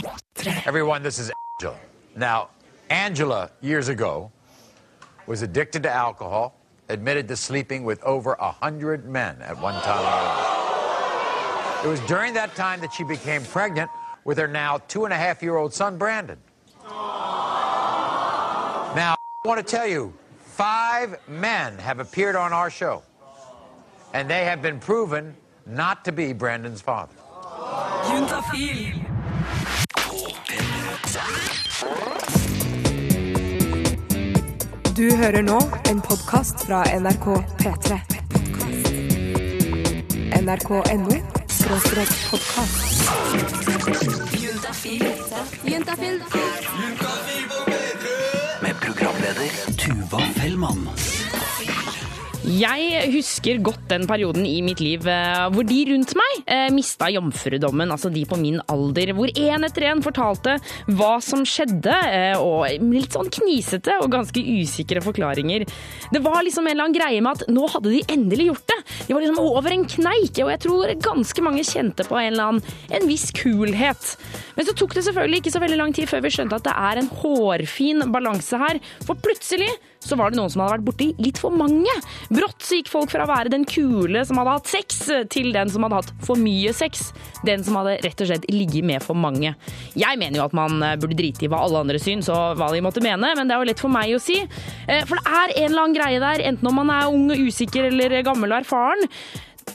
P3. Everyone, this is Angela. Now, Angela, years ago, was addicted to alcohol, admitted to sleeping with over a hundred men at one time. It was during that time that she became pregnant with her now two and a half year old son, Brandon. Now, I want to tell you, five men have appeared on our show, and they have been proven not to be Brandon's father. Du hører nå en podkast fra NRK P3. NRK.no skråstrek podkast. Med programleder Tuva Fellmann. Jeg husker godt den perioden i mitt liv eh, hvor de rundt meg eh, mista jomfrudommen, altså de på min alder. Hvor én etter én fortalte hva som skjedde, eh, og litt sånn knisete og ganske usikre forklaringer. Det var liksom en eller annen greie med at nå hadde de endelig gjort det. De var liksom over en kneik, og jeg tror ganske mange kjente på en eller annen en viss kulhet. Men så tok det selvfølgelig ikke så veldig lang tid før vi skjønte at det er en hårfin balanse her. For plutselig så var det noen som hadde vært borti litt for mange. Brått så gikk folk fra å være den kule som hadde hatt sex, til den som hadde hatt for mye sex. Den som hadde rett og slett ligget med for mange. Jeg mener jo at man eh, burde drite i hva alle andre syns og hva de måtte mene, men det er jo lett for meg å si. Eh, For det er en eller annen greie der, enten om man er ung og usikker eller gammel og erfaren.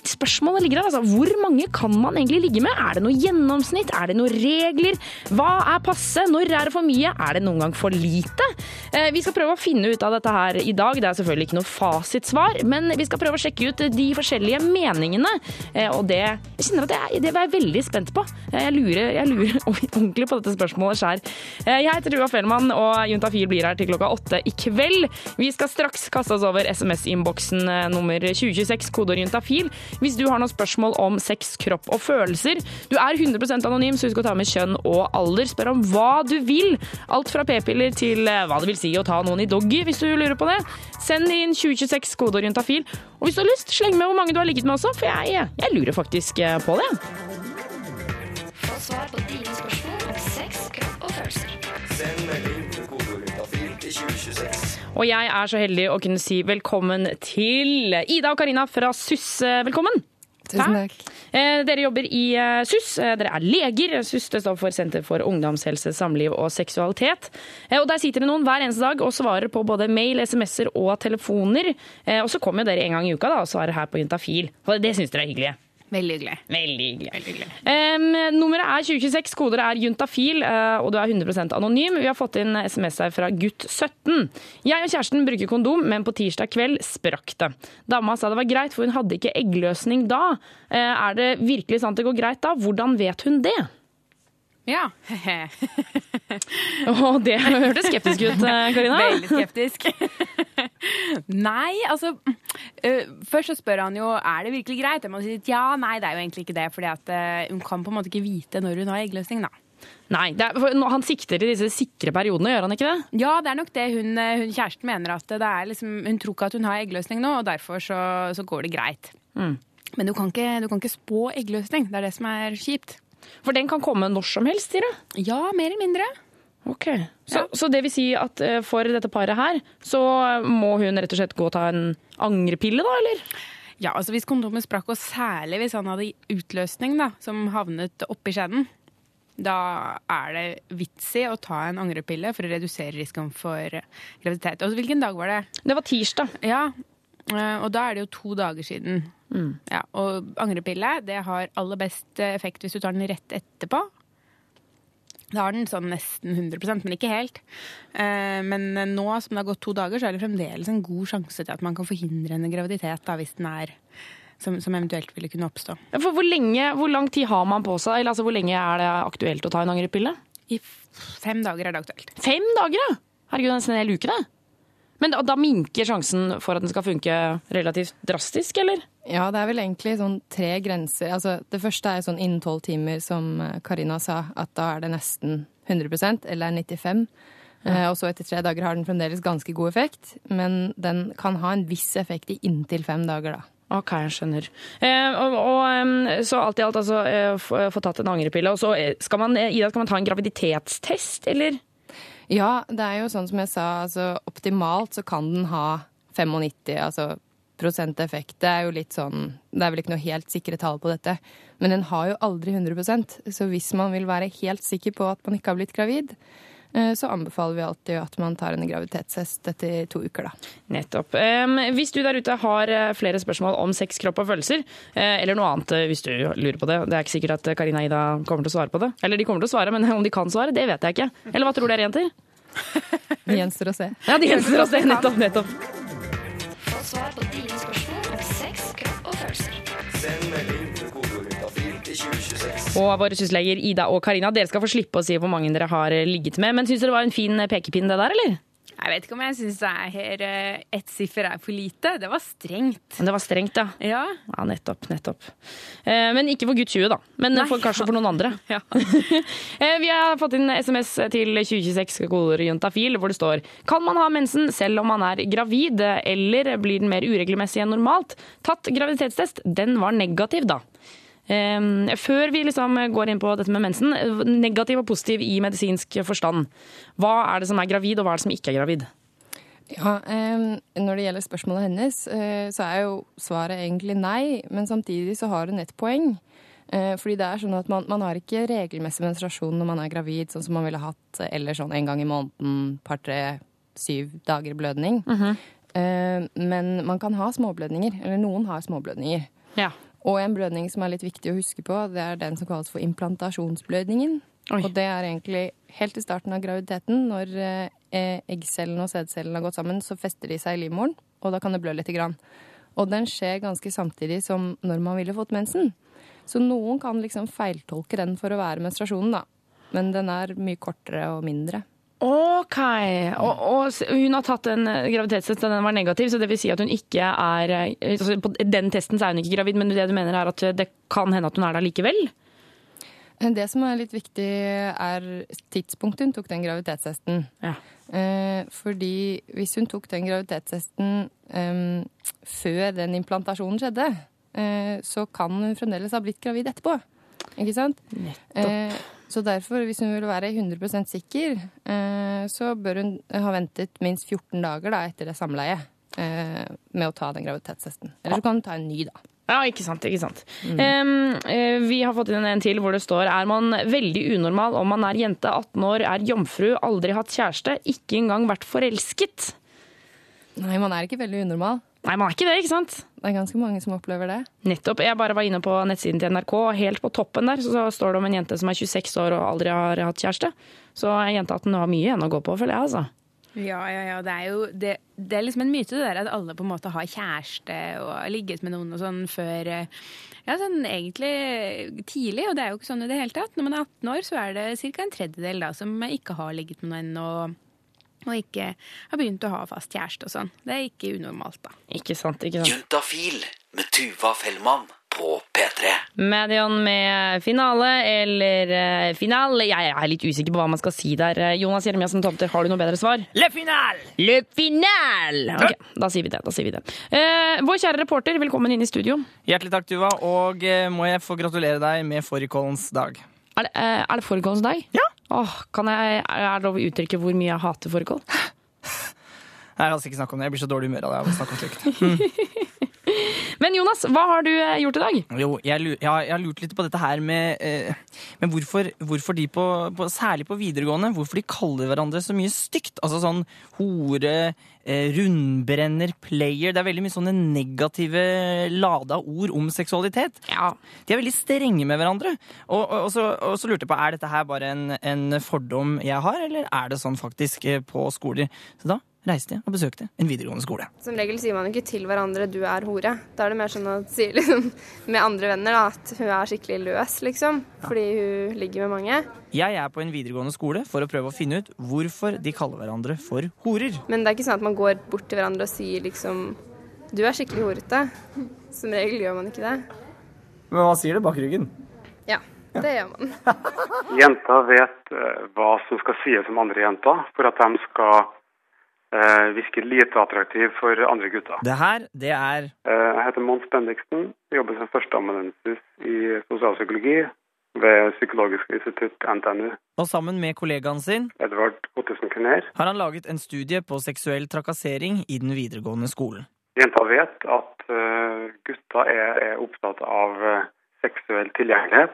Spørsmålet ligger der, altså. Hvor mange kan man egentlig ligge med? Er det noe gjennomsnitt? Er det noen regler? Hva er passe? Når er det for mye? Er det noen gang for lite? Eh, vi skal prøve å finne ut av dette her i dag. Det er selvfølgelig ikke noe fasitsvar, men vi skal prøve å sjekke ut de forskjellige meningene. Eh, og det jeg kjenner at jeg, det var jeg veldig spent på. Eh, Jeg lurer, jeg lurer ordentlig på dette spørsmålet sjøl. Jeg heter Rua Fellmann, og Juntafil blir her til klokka åtte i kveld. Vi skal straks kaste oss over SMS-innboksen eh, nummer 2026, kodeord juntafil, hvis du har noen spørsmål om sex, kropp og følelser. Du er 100% anonym, så husk å ta med kjønn og alder. Spør om hva du vil. Alt fra p-piller til eh, hva det vil si å ta noen i doggy, hvis du lurer på det. Send inn 2026, kodeorientafil. Og hvis du har lyst, sleng med hvor mange du har ligget med også, for jeg, jeg lurer faktisk eh, på det. Få svar på dine spørsmål Og jeg er så heldig å kunne si velkommen til Ida og Karina fra SUS. Velkommen! Tusen takk. Eh, Dere jobber i eh, SUS. Eh, Dere er leger. SUS det står for Senter for ungdomshelse, samliv og seksualitet. Eh, Og Der sitter det noen hver eneste dag og svarer på både mail, SMS-er og telefoner. Og så kommer dere en gang i uka da, og svarer her på Juntafil. Og det syns dere er hyggelig. Veldig hyggelig. Veldig hyggelig. Em, nummeret er 2026, koder er juntafil, uh, og du er 100% anonym. Vi har fått inn SMS her fra gutt 17. Jeg og kjæresten bruker kondom, men på tirsdag kveld sprakk det. Dama sa det var greit, for hun hadde ikke eggløsning da. Uh, Er det virkelig sant det går greit da? Hvordan vet hun det? Ja. oh, det hørtes skeptisk ut, Karina. Veldig skeptisk. nei, altså uh, Først så spør han jo er det virkelig greit. Jeg må si ja, nei, det er jo egentlig ikke det. fordi uh, hun kan på en måte ikke vite når hun har eggløsning, da. Nei, er, for han sikter til disse sikre periodene, gjør han ikke det? Ja, det er nok det hun, hun kjæresten mener. at det er liksom, Hun tror ikke at hun har eggløsning nå, og derfor så, så går det greit. Mm. Men du kan, ikke, du kan ikke spå eggløsning. Det er det som er kjipt. For den kan komme når som helst, sier du? Ja, mer eller mindre. Ok. Så, Ja. så det vil si at eh, for dette paret her, så må hun rett og slett gå og ta en angrepille, da, eller? Ja, altså Hvis kondomet sprakk, og særlig hvis han hadde utløsning da, som havnet oppi skjeden, da er det vits i å ta en angrepille for å redusere risikoen for graviditet. Og hvilken dag var det? Det var tirsdag. Ja, eh, og da er det jo to dager siden. Ja, og angrepille det har aller best effekt hvis du tar den rett etterpå. Da har den sånn nesten 100 men ikke helt. Eh, Men nå som det har gått to dager, så er det fremdeles en god sjanse til at man kan forhindre en graviditet da, hvis den er som, som eventuelt ville kunne oppstå. For hvor, lenge, hvor lang tid har man på seg? Eller altså, hvor lenge er det aktuelt å ta en angrepille? I fem dager er det aktuelt. Fem dager, ja! Herregud, det er nesten en hel uke, det. Men da, da minker sjansen for at den skal funke relativt drastisk, eller? Ja, det er vel egentlig sånn tre grenser. Altså, det første er sånn innen tolv timer, som eh, Karina sa, at da er det nesten 100% eller 95 ja. Og så etter tre dager har den fremdeles ganske god effekt, men den kan ha en viss effekt i inntil fem dager, da. Ok, jeg skjønner. Eh, og, og, så alt i alt, altså, eh, få tatt en angrepille. Og så eh, skal man, eh, Ida, skal man ta en graviditetstest, eller? Ja, det er jo sånn som jeg sa, altså optimalt så kan den ha 95 altså prosent. Det er jo litt sånn Det er vel ikke noe helt sikre tall på dette. Men den har jo aldri 100% Så hvis man vil være helt sikker på at man ikke har blitt gravid, så anbefaler vi alltid at man tar en graviditetstest etter to uker, da. Nettopp. Hvis du der ute har eh, flere spørsmål om sex, kropp og følelser, eh, eller noe annet eh, hvis du lurer på det, det er ikke sikkert at Karina og Ida kommer til å svare på det. Eller de kommer til å svare, men om de kan svare, det vet jeg ikke. Eller hva tror dere, jenter? Det gjenstår å se. Ja, de gjenstår å se. Nettopp, nettopp. Få svar på dine spørsmål Og våre sysleger Ida og Karina, dere skal få slippe å si hvor mange dere har ligget med. Men syns dere det var en fin pekepinn det der, eller? Jeg vet ikke om jeg syns eh, ett siffer er for lite. Det var strengt. Men det var strengt, ja. Ja. Ja, nettopp, nettopp. Eh, men ikke for gutt 20, da. Men Nei. for, kanskje for noen andre. Ja. Eh, Vi har fått inn SMS til 2026 koder juntafil, hvor det står Kan man ha mensen selv om man er gravid, eller blir den mer uregelmessig enn normalt? Tatt graviditetstest, den var negativ, da. Eh, Før vi liksom går inn på dette med mensen, negativ og positiv i medisinsk forstand. Hva er det som er gravid, og hva er det som ikke er gravid? Ja, Når det gjelder spørsmålet hennes, eh, så er jo svaret egentlig nei. Men samtidig så har hun et poeng. Eh, Fordi det er sånn at man, man har ikke regelmessig menstruasjon når man er gravid, sånn som man ville hatt eller sånn en gang i måneden, par, tre, syv dager blødning. Eh, Men man kan ha småblødninger. Eller noen har småblødninger. Ja. Og en blødning som er litt viktig å huske på, det er den som kalles for implantasjonsblødningen. Oi. Og det er egentlig helt i starten av graviditeten, når eh, eggcellene og sædcellene har gått sammen, så fester de seg i livmoren, og da kan det blø lite grann. Og den skjer ganske samtidig som når man ville fått mensen. Så noen kan liksom feiltolke den for å være menstruasjonen, da. Men den er mye kortere og mindre. Ok. Og, og hun har tatt en eh, graviditetstest, og den var negativ, så det vil si at hun ikke er eh, altså På den testen så er hun ikke gravid, men det du mener er at det kan hende at hun er det likevel? Det som er litt viktig, er tidspunktet hun tok den graviditetstesten. Ja. Eh, fordi hvis hun tok den graviditetstesten eh, før den implantasjonen skjedde, eh, så kan hun fremdeles ha blitt gravid etterpå. Ikke sant? Eh, så derfor, hvis hun vil være 100% sikker, eh, så bør hun ha ventet minst 14 dager da, etter det samleiet eh, med å ta den graviditetstesten. Eller så kan hun ta en ny, da. Ja, ikke sant. ikke sant. Mm. Um, vi har fått inn en til hvor det står er man veldig unormal om man er jente 18 år, er jomfru, aldri hatt kjæreste, ikke engang vært forelsket. Nei, man er ikke veldig unormal. Nei, man er ikke det, ikke sant? Det er ganske mange som opplever det. Nettopp. Jeg bare var inne på nettsiden til NRK, og helt på toppen der så står det om en jente som er 26 år og aldri har hatt kjæreste. Så en jente 18 har mye igjen å gå på, føler jeg, altså. Ja, ja, ja. Det er jo det, det er liksom en myte det der at alle på en måte har kjæreste og har ligget med noen og sånn før eh, Ja, sånn egentlig tidlig, og det er jo ikke sånn i det hele tatt. Når man er 18 år, så er det ca. en tredjedel da som ikke har ligget med noen og, og ikke har begynt å ha fast kjæreste og sånn. Det er ikke unormalt, da. Ikke sant, ikke sant. Juntafil med Tuva Fellmann på P3. Medion med finale eller uh, final. Jeg er litt usikker på hva man skal si der. Eh, Jonas Jeremiassen Tomter, har du noe bedre svar? Le final! Le final! Ok, da sier vi det. da sier vi det. Uh, vår kjære reporter, velkommen inn i studio. Hjertelig takk, Tuva, og uh, må jeg få gratulere deg med fårikålens dag. Er det, uh, er det fårikålens dag? Ja. Åh, kan jeg, er det lov å uttrykke hvor mye jeg hater fårikål? Jeg oss ikke snakke om det, jeg blir så dårlig humør av det. av å snakke om slikt. Men Jonas, hva har du eh, gjort i dag? Jo, jeg, ja, jeg har lurt litt på dette her med, eh, med hvorfor, hvorfor de på, på, særlig på videregående, hvorfor de kaller hverandre så mye stygt. Altså sånn hore, eh, rundbrenner, player. Det er veldig mye sånne negative lada ord om seksualitet. Ja, De er veldig strenge med hverandre. Og, og, og, så, og så lurte jeg på, er dette her bare en, en fordom jeg har, eller er det sånn faktisk eh, på skoler? Så da reiste jeg og besøkte en videregående skole. Som regel sier man jo ikke til hverandre 'du er hore'. Da er det mer sånn å si liksom, med andre venner da, at hun er skikkelig løs, liksom. Fordi hun ligger med mange. Jeg er på en videregående skole for å prøve å finne ut hvorfor de kaller hverandre for horer. Men det er ikke sånn at man går bort til hverandre og sier liksom 'du er skikkelig horete'. Som regel gjør man ikke det. Men hva sier det bak ryggen? Ja, det gjør man. Jenter vet eh, hva som skal sies om andre jenter, for at de skal eh, virker lite attraktiv for andre gutter. Det her, det er Eh, Jeg heter Mons Bendiksen, jobber som førsteamanuensis i sosialpsykologi ved Psykologisk institutt NTNU. Og sammen med kollegaen sin Edvard Ottesen Kerner. har han laget en studie på seksuell trakassering i den videregående skolen. Jenta vet at uh, gutta er, er opptatt av eh, seksuell tilgjengelighet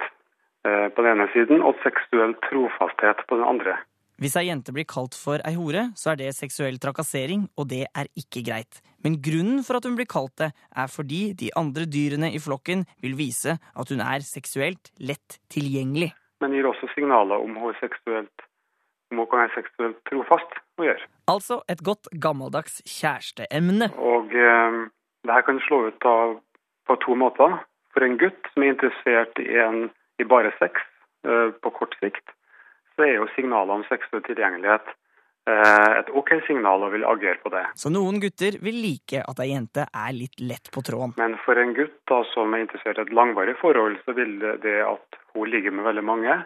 uh, på den ene siden, og seksuell trofasthet på den andre. Hvis ei jente blir kalt for ei hore, så er det seksuell trakassering, og det er ikke greit. Men grunnen for at hun blir kalt det, er fordi de andre dyrene i flokken vil vise at hun er seksuelt lett tilgjengelig. Men gir også signaler om hun, er seksuelt, hun kan være seksuelt trofast å gjøre. Altså et godt gammeldags kjæresteemne. Og eh, det her kan slå ut av, på to måter. For en gutt som er interessert i, en, i bare sex eh, på kort sikt, så er jo signalene om seksuell tilgjengelighet eh, et OK signal og vil agere på det. Så noen gutter vil like at ei jente er litt lett på tråden. Men for en gutt da, som er interessert i et langvarig forhold, så vil det- det at hun ligger med veldig mange,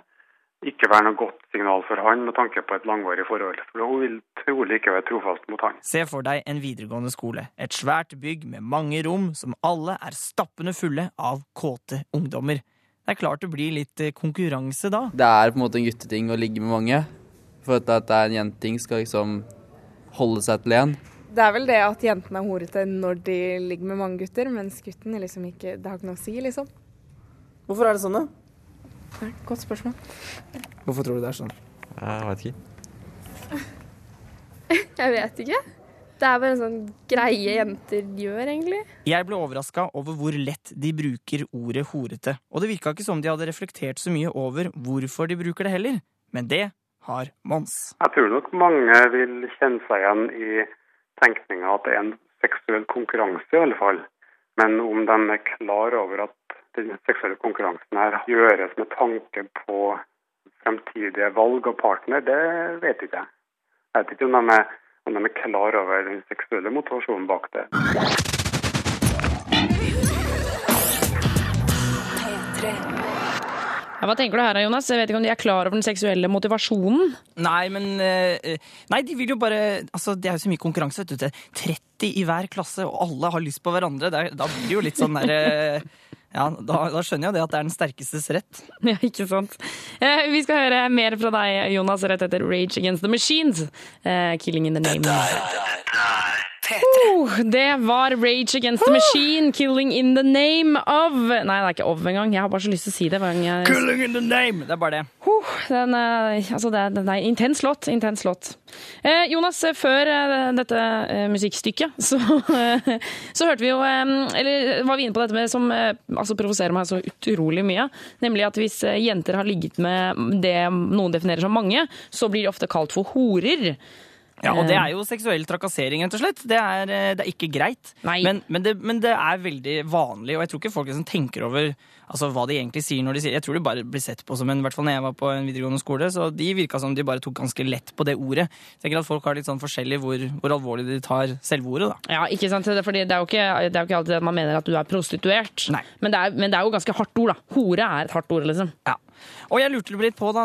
ikke være noe godt signal for han med tanke på et langvarig forhold. For hun vil trolig ikke være trofast mot han. Se for deg en videregående skole. Et svært bygg med mange rom som alle er stappende fulle av kåte ungdommer. Det er klart det blir litt eh, konkurranse da. Det er på en måte en gutteting å ligge med mange. For at det er en jenteting skal liksom holde seg til én. Det er vel det at jentene er horete når de ligger med mange gutter, mens gutten liksom ikke Det har ikke noe å si, liksom. Hvorfor er det sånn, da? Det er et Godt spørsmål. Hvorfor tror du det er sånn? Jeg vet ikke. Jeg vet ikke. Det er bare en sånn greie jenter gjør, egentlig. Jeg ble overraska over hvor lett de bruker ordet horete. Og det virka ikke som de hadde reflektert så mye over hvorfor de bruker det heller. Men det har Mons. Jeg tror nok mange vil kjenne seg igjen i tenkninga at det er en seksuell konkurranse, i alle fall. Men om de er klar over at den seksuelle konkurransen her gjøres med tanke på fremtidige valg av partner, det vet ikke jeg. Jeg vet ikke om de er, om de er klar over den seksuelle motivasjonen bak det. Hva tenker du her, Jonas? Jeg vet ikke om de er klar over den seksuelle motivasjonen? Nei, men eh, Nei, de vil jo bare Altså, det er jo så mye konkurranse, vet du. Er 30 i hver klasse, og alle har lyst på hverandre. Det er, da blir det jo litt sånn derre Ja, da, da skjønner jeg jo det at det er den sterkestes rett. Ja, ikke sant. Eh, vi skal høre mer fra deg, Jonas, rett etter Rage Against the Machines. Eh, Killing in the Name. Oh, det var Rage Against the Machine, Killing in the Name of Nei, det er ikke of engang. Jeg har bare så lyst til å si det. hver gang jeg- Killing in the name! Det er bare det. Huh, den, eh, altså det, er- den er intens låt. Intens låt. Eh, Jonas, eh, før eh, dette eh, musikkstykket, så, så hørte vi jo eh, Eller var vi inne på dette med som altså provoserer meg så utrolig mye. Nemlig at hvis jenter har ligget med det noen definerer som mange, så blir de ofte kalt for horer. Ja, og det er jo seksuell trakassering, rett og slett. Det er, eh, det er ikke greit. Men, men, det, men det er veldig vanlig, og jeg tror ikke folk liksom tenker over altså, hva de egentlig sier når de sier Jeg tror det bare blir sett på som en I hvert fall når jeg var på en videregående skole, så de virka som de bare tok ganske lett på det ordet. Jeg tenker at folk har litt sånn forskjellig hvor, hvor alvorlig de tar selve ordet, da. Ja, ikke sant? Det Fordi det er, jo ikke, det er jo ikke alltid at man mener at du er prostituert. Men det, er, men det er jo ganske hardt ord, da. Hore er et hardt ord, liksom. Ja. Og jeg lurte litt på da,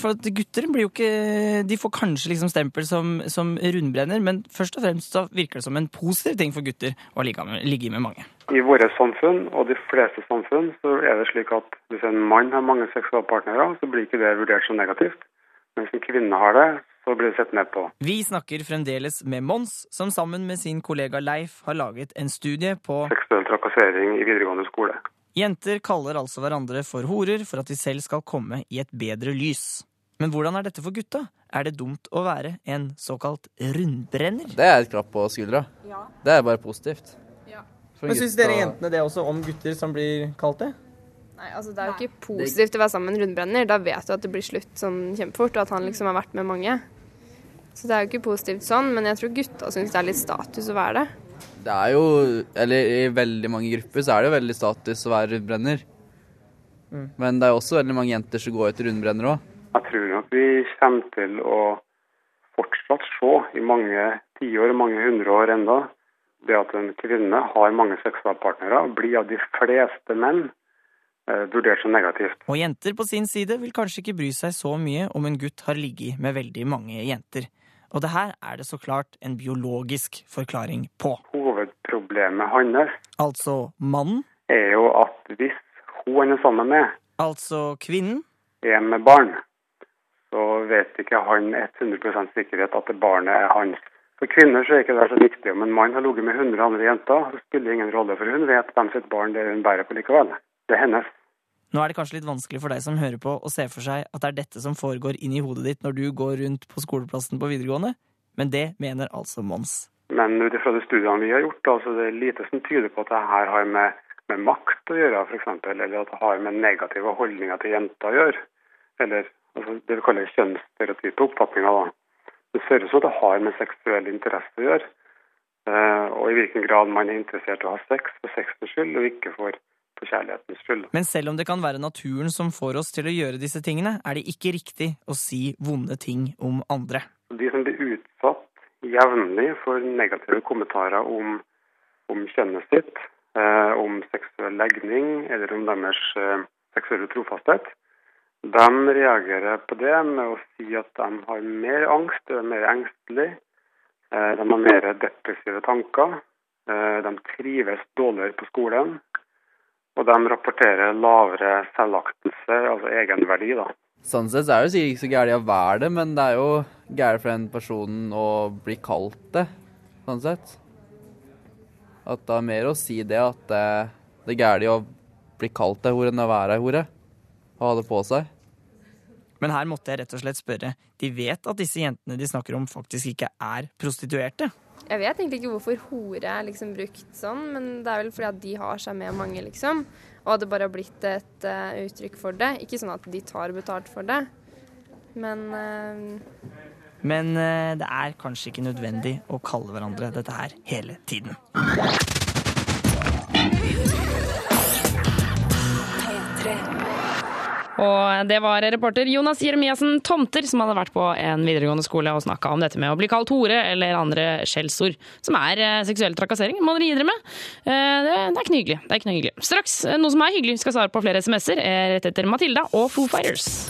for at gutter blir jo ikke De får kanskje liksom stempel som, som rundbrenner, men først og fremst så virker det som en positiv ting for gutter å ligge med mange. I våre samfunn, og de fleste samfunn, så er det slik at hvis en mann har mange seksualpartnere, så blir ikke det vurdert som negativt. Mens en kvinne har det, så blir det sett ned på. Vi snakker fremdeles med Mons, som sammen med sin kollega Leif har laget en studie på Seksuell trakassering i videregående skole. Jenter kaller altså hverandre for horer for at de selv skal komme i et bedre lys. Men hvordan er dette for gutta? Er det dumt å være en såkalt rundbrenner? Det er et klapp på skuldra. Det er bare positivt. For Men syns dere jentene det også om gutter som blir kalt det? Nei, altså Det er jo ikke positivt å være sammen med en rundbrenner. Da vet du at det blir slutt sånn kjempefort, og at han liksom har vært med mange. Så det er jo ikke positivt sånn, men jeg tror gutta syns det er litt status å være det. Det er jo Eller i veldig mange grupper så er det jo veldig status å være rundbrenner. Mm. Men det er jo også veldig mange jenter som går etter rundbrenner òg. Jeg tror nok vi kommer til å fortsatt se i mange tiår, mange hundre år enda, det at en kvinne har mange seksualpartnere, blir av de fleste menn eh, vurdert som negativt. Og jenter på sin side vil kanskje ikke bry seg så mye om en gutt har ligget med veldig mange jenter. Og det her er det så klart en biologisk forklaring på. Hovedproblemet hans Altså mannen, er jo at hvis hun han er sammen med, altså kvinnen, er med barn, så vet ikke han 100% sikkerhet at det barnet er hans. For kvinner så er ikke det så viktig om en mann har ligget med 100 andre jenter. Så spiller det ingen rolle, for hun vet hvem sitt barn det er hun bærer på likevel. Det er hennes. Nå er det kanskje litt vanskelig for deg som hører på å se for seg at det er dette som foregår inn i hodet ditt når du går rundt på skoleplassen på videregående, men det mener altså Mons. Men ut ifra de studiene vi har gjort, da, så det er lite som tyder på at det her har med, med makt å gjøre, f.eks., eller at det har med negative holdninger til jenter å gjøre. Eller altså, det vi kaller kjønnsstereotype oppfatninger. da. Det ser ut som det har med seksuell interesse å gjøre. Eh, og i hvilken grad man er interessert i å ha sex for sexens skyld, og ikke for, for kjærlighetens skyld. Men selv om det kan være naturen som får oss til å gjøre disse tingene, er det ikke riktig å si vonde ting om andre. De som blir utsatt jevnlig for negative kommentarer om, om kjønnet sitt, eh, om seksuell legning eller om deres eh, seksuelle trofasthet, de reagerer på det med å si at de har mer angst, de er mer engstelige, eh, de har mer depressive tanker, eh, de trives dårligere på skolen, og de rapporterer lavere selvaktelse, altså egenverdi. da. Sånn sett er det sikkert ikke så gærent å være det, men det er jo gærent for den personen å bli kalt det, sånn sett. At det har mer å si det at eh, det er gærent å bli kalt det hore enn å være ei hore. Og ha det på seg. Men her måtte jeg rett og slett spørre. De vet at disse jentene de snakker om, faktisk ikke er prostituerte. Jeg vet egentlig ikke hvorfor hore er liksom brukt sånn, men det er vel fordi at de har seg med mange, liksom. Og det bare har blitt et uh, uttrykk for det. Ikke sånn at de tar betalt for det, men uh... Men uh, det er kanskje ikke nødvendig å kalle hverandre dette her hele tiden. Og det var reporter Jonas Jeremiassen Tomter som hadde vært på en videregående skole og snakka om dette med å bli kalt hore eller andre skjellsord, som er eh, seksuell trakassering. Må dere gi dere med. Eh, det, er ikke noe hyggelig. Det er ikke noe hyggelig. Straks eh, noe som er hyggelig, skal svare på flere SMS-er rett etter Matilda og Foo Fighters.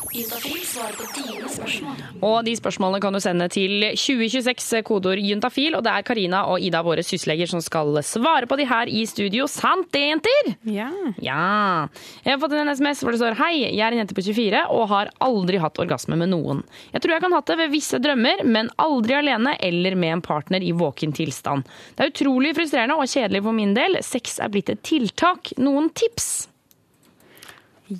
Og de spørsmålene kan du sende til 2026, kodord juntafil. Og det er Karina og Ida, våre sysleger, som skal svare på de her i studio. Sant det, jenter? Ja. Ja. Jeg har fått en SMS hvor det står Hei, jeg er en jente på 24 og har aldri hatt orgasme med noen. Jeg tror jeg kan hatt det ved visse drømmer, men aldri alene eller med en partner i våken tilstand. Det er utrolig frustrerende og kjedelig for min del. Sex er blitt et tiltak. Noen tips?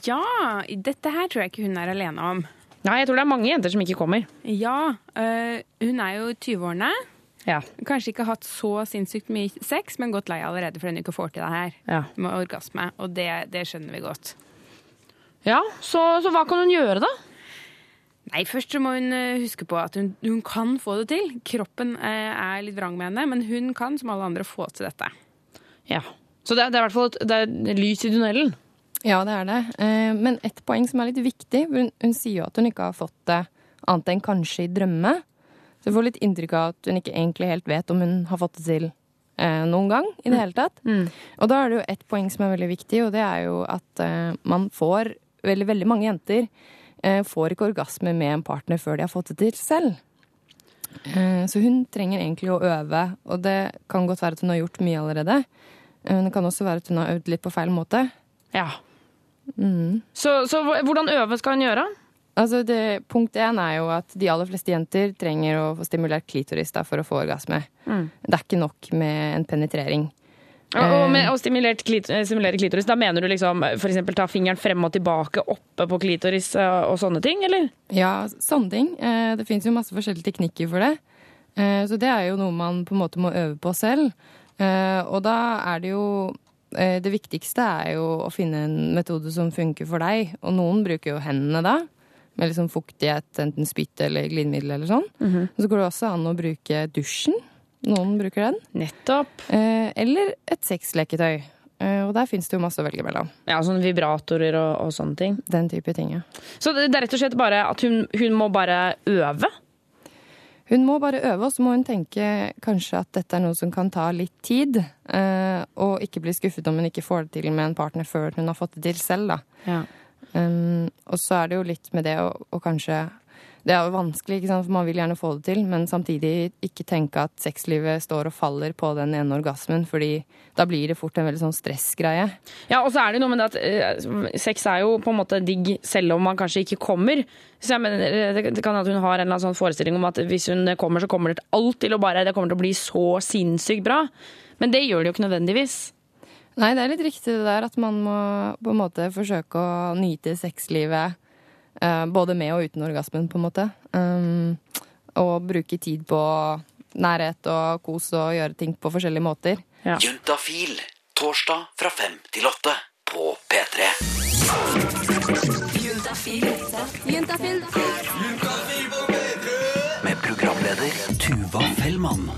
Ja, dette her tror jeg ikke hun er alene om. Nei, jeg tror det er mange jenter som ikke kommer. Ja, øh, hun er jo 20-årene. Ja. Kanskje ikke hatt så sinnssykt mye sex, men gått lei allerede fordi hun ikke får til det her Ja. med orgasme. Og det, det skjønner vi godt. Ja, så, så hva kan hun gjøre, da? Nei, Først så må hun øh, huske på at hun, hun kan få det til. Kroppen eh, er litt vrang med henne, men hun kan som alle andre få til dette. Ja. Så det er, det er i hvert fall et, det er lys i tunnelen. Ja, det er det. Eh, Men et poeng som er litt viktig, hun, hun sier jo at hun ikke har fått det annet enn kanskje i drømme. Så jeg får litt inntrykk av at hun ikke egentlig helt vet om hun har fått det til eh, noen gang i det hele tatt. Og da er det jo et poeng som er veldig viktig, og det er jo at eh, man får Veldig, veldig mange jenter eh, får ikke orgasme med en partner før de har fått det til selv. Eh, så hun trenger egentlig å øve, og det kan godt være at hun har gjort mye allerede. Eh, Men det kan også være at hun har øvd litt på feil måte. Ja. Mm. Så, så hvordan øve skal hun gjøre? Altså det, punkt én er jo at de aller fleste jenter trenger å få stimulert klitoris da, for å få orgasme. Mm. Det er ikke nok med en penetrering. Og, og med å stimulere, klit, eh, stimulere klitoris, da mener du liksom f.eks. ta fingeren frem og tilbake oppe på klitoris eh, og sånne ting, eller? Ja, sånne ting. Eh, Det fins jo masse forskjellige teknikker for det. Eh, Så det er jo noe man på en måte må øve på selv. Eh, Og da er det jo eh, Det viktigste er jo å finne en metode som funker for deg. Og noen bruker jo hendene da, med liksom fuktighet, enten spytt eller glidemiddel eller sånn. Mhm. Så går det også an å bruke dusjen. Noen bruker den. Nettopp. Eh, Eller et sexleketøy. Eh, Og der fins det jo masse å velge mellom. Ja, sånn vibratorer og, og sånne ting. Den type ting, ja. Så det er rett og slett bare at hun, hun må bare øve? Hun må bare øve, og så må hun tenke kanskje at dette er noe som kan ta litt tid. eh, Og ikke bli skuffet om hun ikke får det til med en partner før hun har fått det til selv, da. Ja. Um, og så er det jo litt med det å, å kanskje det er jo vanskelig, ikke sant? for man vil gjerne få det til, men samtidig ikke tenke at sexlivet står og faller på den ene orgasmen, fordi da blir det fort en veldig sånn stressgreie. Ja, og så er det noe med det at eh, sex er jo på en måte digg selv om man kanskje ikke kommer. Så jeg mener, eh, det, det kan at hun har en eller annen sånn forestilling om at hvis hun kommer, så kommer det alt til å bare Det kommer til å bli så sinnssykt bra. Men det gjør det jo ikke nødvendigvis. Nei, det er litt riktig det der at man må på en måte forsøke å nyte sexlivet både med og uten orgasmen, på en måte. Um, og bruke tid på nærhet og kos og gjøre ting på forskjellige måter. Juntafil. Torsdag fra fem til åtte på P3. Juntafil. Juntafil. Med programleder Tuva Fellmann.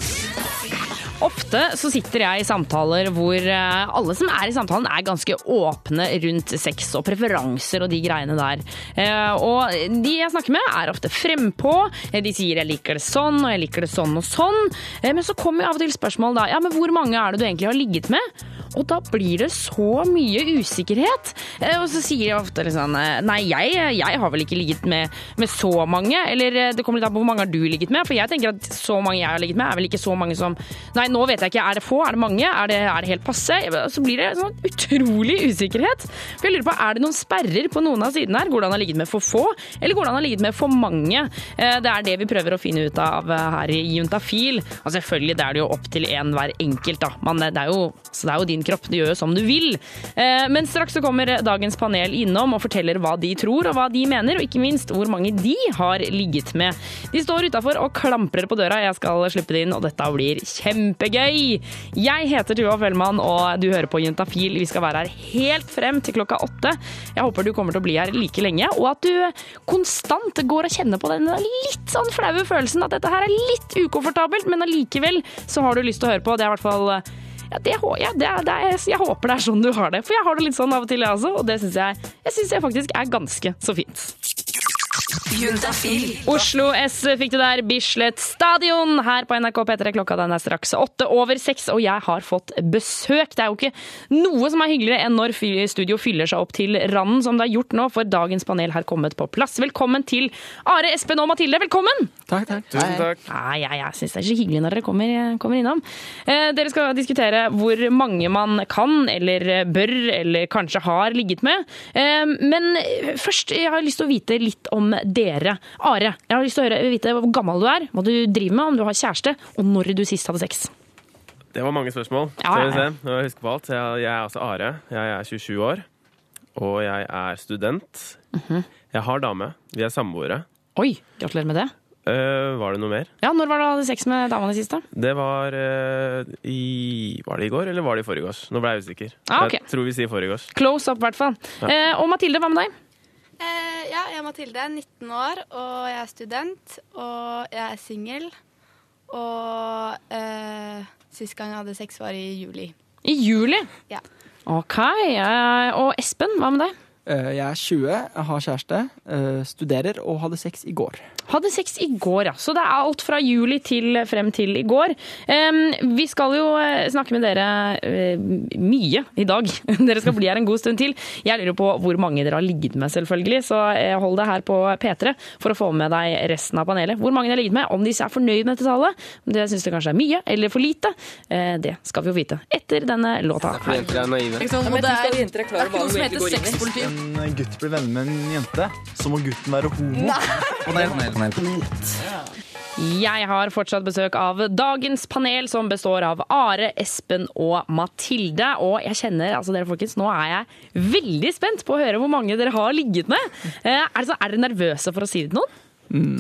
Ofte så sitter jeg i samtaler hvor eh, alle som er i samtalen er ganske åpne rundt sex og preferanser og de greiene der. Eh, Og de jeg snakker med er ofte frempå. Eh, De sier 'jeg liker det sånn' og 'jeg liker det sånn og sånn'. Men så kommer jo av og til spørsmål da. Ja, men hvor mange er det du egentlig har ligget med? Og da blir det så mye usikkerhet. Og så sier jeg ofte liksom sånn, Nei, jeg, jeg har vel ikke ligget med, med så mange. Eller det kommer litt an på hvor mange har du ligget med. For jeg tenker at så mange jeg har ligget med, er vel ikke så mange som Nei, nå vet jeg ikke. Er det få? Er det mange? Er det, er det helt passe? Så blir det sånn utrolig usikkerhet. For jeg lurer på, Er det noen sperrer på noen av sidene her? Hvordan det an å ha ligget med for få, eller hvordan det an å ha ligget med for mange? Eh, Det er det vi prøver å finne ut av eh, her i Juntafil. Og selvfølgelig det er det jo opp til en hver enkelt, da. Men det er jo, så det er jo din kropp. Du gjør jo som du vil. Eh, Men straks så kommer dagens panel innom og forteller hva de tror og hva de mener, og ikke minst hvor mange de har ligget med. De står utafor og klamprer på døra. Jeg skal slippe det inn, og dette blir kjempegøy. Jeg heter Tuva Fellmann, og du hører på Juntafil. Vi skal være her helt frem til klokka åtte. Jeg håper du kommer til å bli her like lenge, og at du konstant går og kjenner på den litt sånn flaue følelsen at dette her er litt ukomfortabelt, men allikevel så har du lyst til å høre på. Det er i hvert fall ja, det, ja, det, det er, jeg håper det er sånn du har det. For jeg har det litt sånn av og til, jeg også. Og det syns jeg, jeg, synes jeg faktisk er ganske så fint. Juntafil. Oslo S fikk du der Bislett Stadion her på NRK P3. Klokka den er straks åtte over seks, og jeg har fått besøk. Det er jo ikke noe som er hyggeligere enn når studio fyller seg opp til randen, som det har gjort nå, for dagens panel har kommet på plass. Velkommen til Are, Espen og Mathilde. Velkommen! Takk, takk. Tusen takk. Ja, ja, jeg syns det er så hyggelig når dere kommer, kommer innom. Eh, dere skal diskutere hvor mange man kan, eller bør, eller kanskje har ligget med. Eh, men først, jeg har lyst til å vite litt om dere. Are, jeg har lyst til å høre, vite hvor gammel du er, hva du driver med, om du har kjæreste, og når du sist hadde sex. Det var mange spørsmål. Ja, ja, ja. Jeg på alt. Jeg, jeg er altså Are. Jeg er 27 år. Og jeg er student. Mhm. Jeg har dame. Vi er samboere. Oi, gratulerer med det. Uh, var det noe mer? Ja, Når var det du hadde sex med dama di sist? da? Det var uh, i Var det i går, eller var det i forgårs? Nå ble jeg usikker. Ah, okay. Jeg tror vi sier forgårs. Close up, i hvert fall. Ja. Uh, og Mathilde, hva med deg? Ja, jeg er Mathilde, 19 år, og jeg er student. Og jeg er singel. Og eh, sist gang jeg hadde sex, var i juli. I juli? Ja. Ok. og Espen, hva med deg? Eh, Jeg er 20, jeg har kjæreste, eh, studerer og hadde sex i går. Hadde sex i går, ja. Så det er alt fra juli til frem til i går. Vi skal jo eh, snakke med dere mye i dag. dere skal bli her en god stund til. Jeg lurer på hvor mange dere har ligget med, selvfølgelig. Så hold deg her på P3 for å få med deg resten av panelet. Hvor mange dere har ligget med, om de er fornøyd med dette tallet. Om de syns det kanskje er mye eller for lite. Eh, det skal vi jo vite etter denne låta her. Er det er, ikke noe som heter sexpoliti. En gutt blir venner med en jente, så må gutten være homo. Panel, panel, panel. Jeg har fortsatt besøk av dagens panel, som består av Are, Espen og Mathilde. Og jeg kjenner, altså dere folkens, nå er jeg veldig spent på å høre hvor mange dere har ligget med. Eh, Er, det så, er dere nervøse for å si det til noen?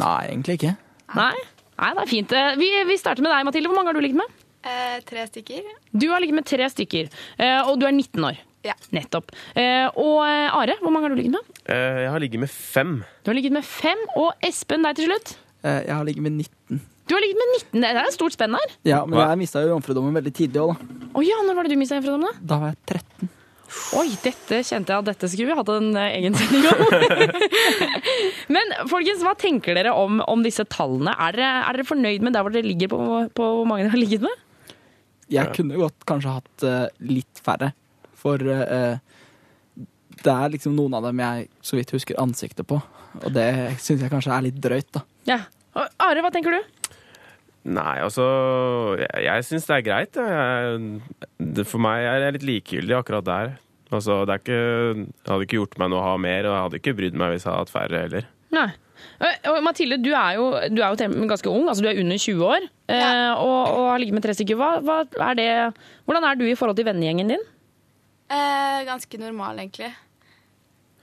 Nei, egentlig ikke. Nei? Nei, det er fint. Eh, Vi, vi starter med deg, Mathilde. Hvor mange har du ligget med? Eh, tre stykker. Du har ligget med tre stykker, eh, og du er 19 år. Ja. Nettopp. Eh, Og eh, Are, hvor mange har du ligget med? Eh, jeg har ligget med fem. Du har ligget med fem. Og Espen, deg til slutt? Eh, Jeg har ligget med 19. Du har ligget med 19. Det er et stort spenn her. Ja, men jeg mista jo jomfrudommen veldig tidlig òg, da. Oh, ja, når var det du mista jomfrudommen? da? Da var jeg 13. Oi, dette kjente jeg at dette skulle vi hatt en egen sending om. Men folkens, hva tenker dere om, om disse tallene? Er dere, er dere fornøyd med der hvor dere ligger på, på hvor mange dere har ligget med? Jeg kunne godt kanskje hatt litt færre, for eh, det er liksom noen av dem jeg så vidt husker ansiktet på. Og det syns jeg kanskje er litt drøyt, da. Ja. Are, hva tenker du? Nei, altså Jeg, jeg syns det er greit. Jeg, det, for meg er jeg litt likegyldig akkurat der. Altså, det er ikke hadde ikke gjort meg noe å ha mer, og jeg hadde ikke brydd meg hvis jeg hadde hatt færre heller. Nei. Eh, Og Mathilde, du er jo, du er jo ganske ung, altså du er under 20 år, ja. og, og har ligget med tre stykker. Hva, hva er det, hvordan er du i forhold til vennegjengen din? Eh, ganske normal, egentlig.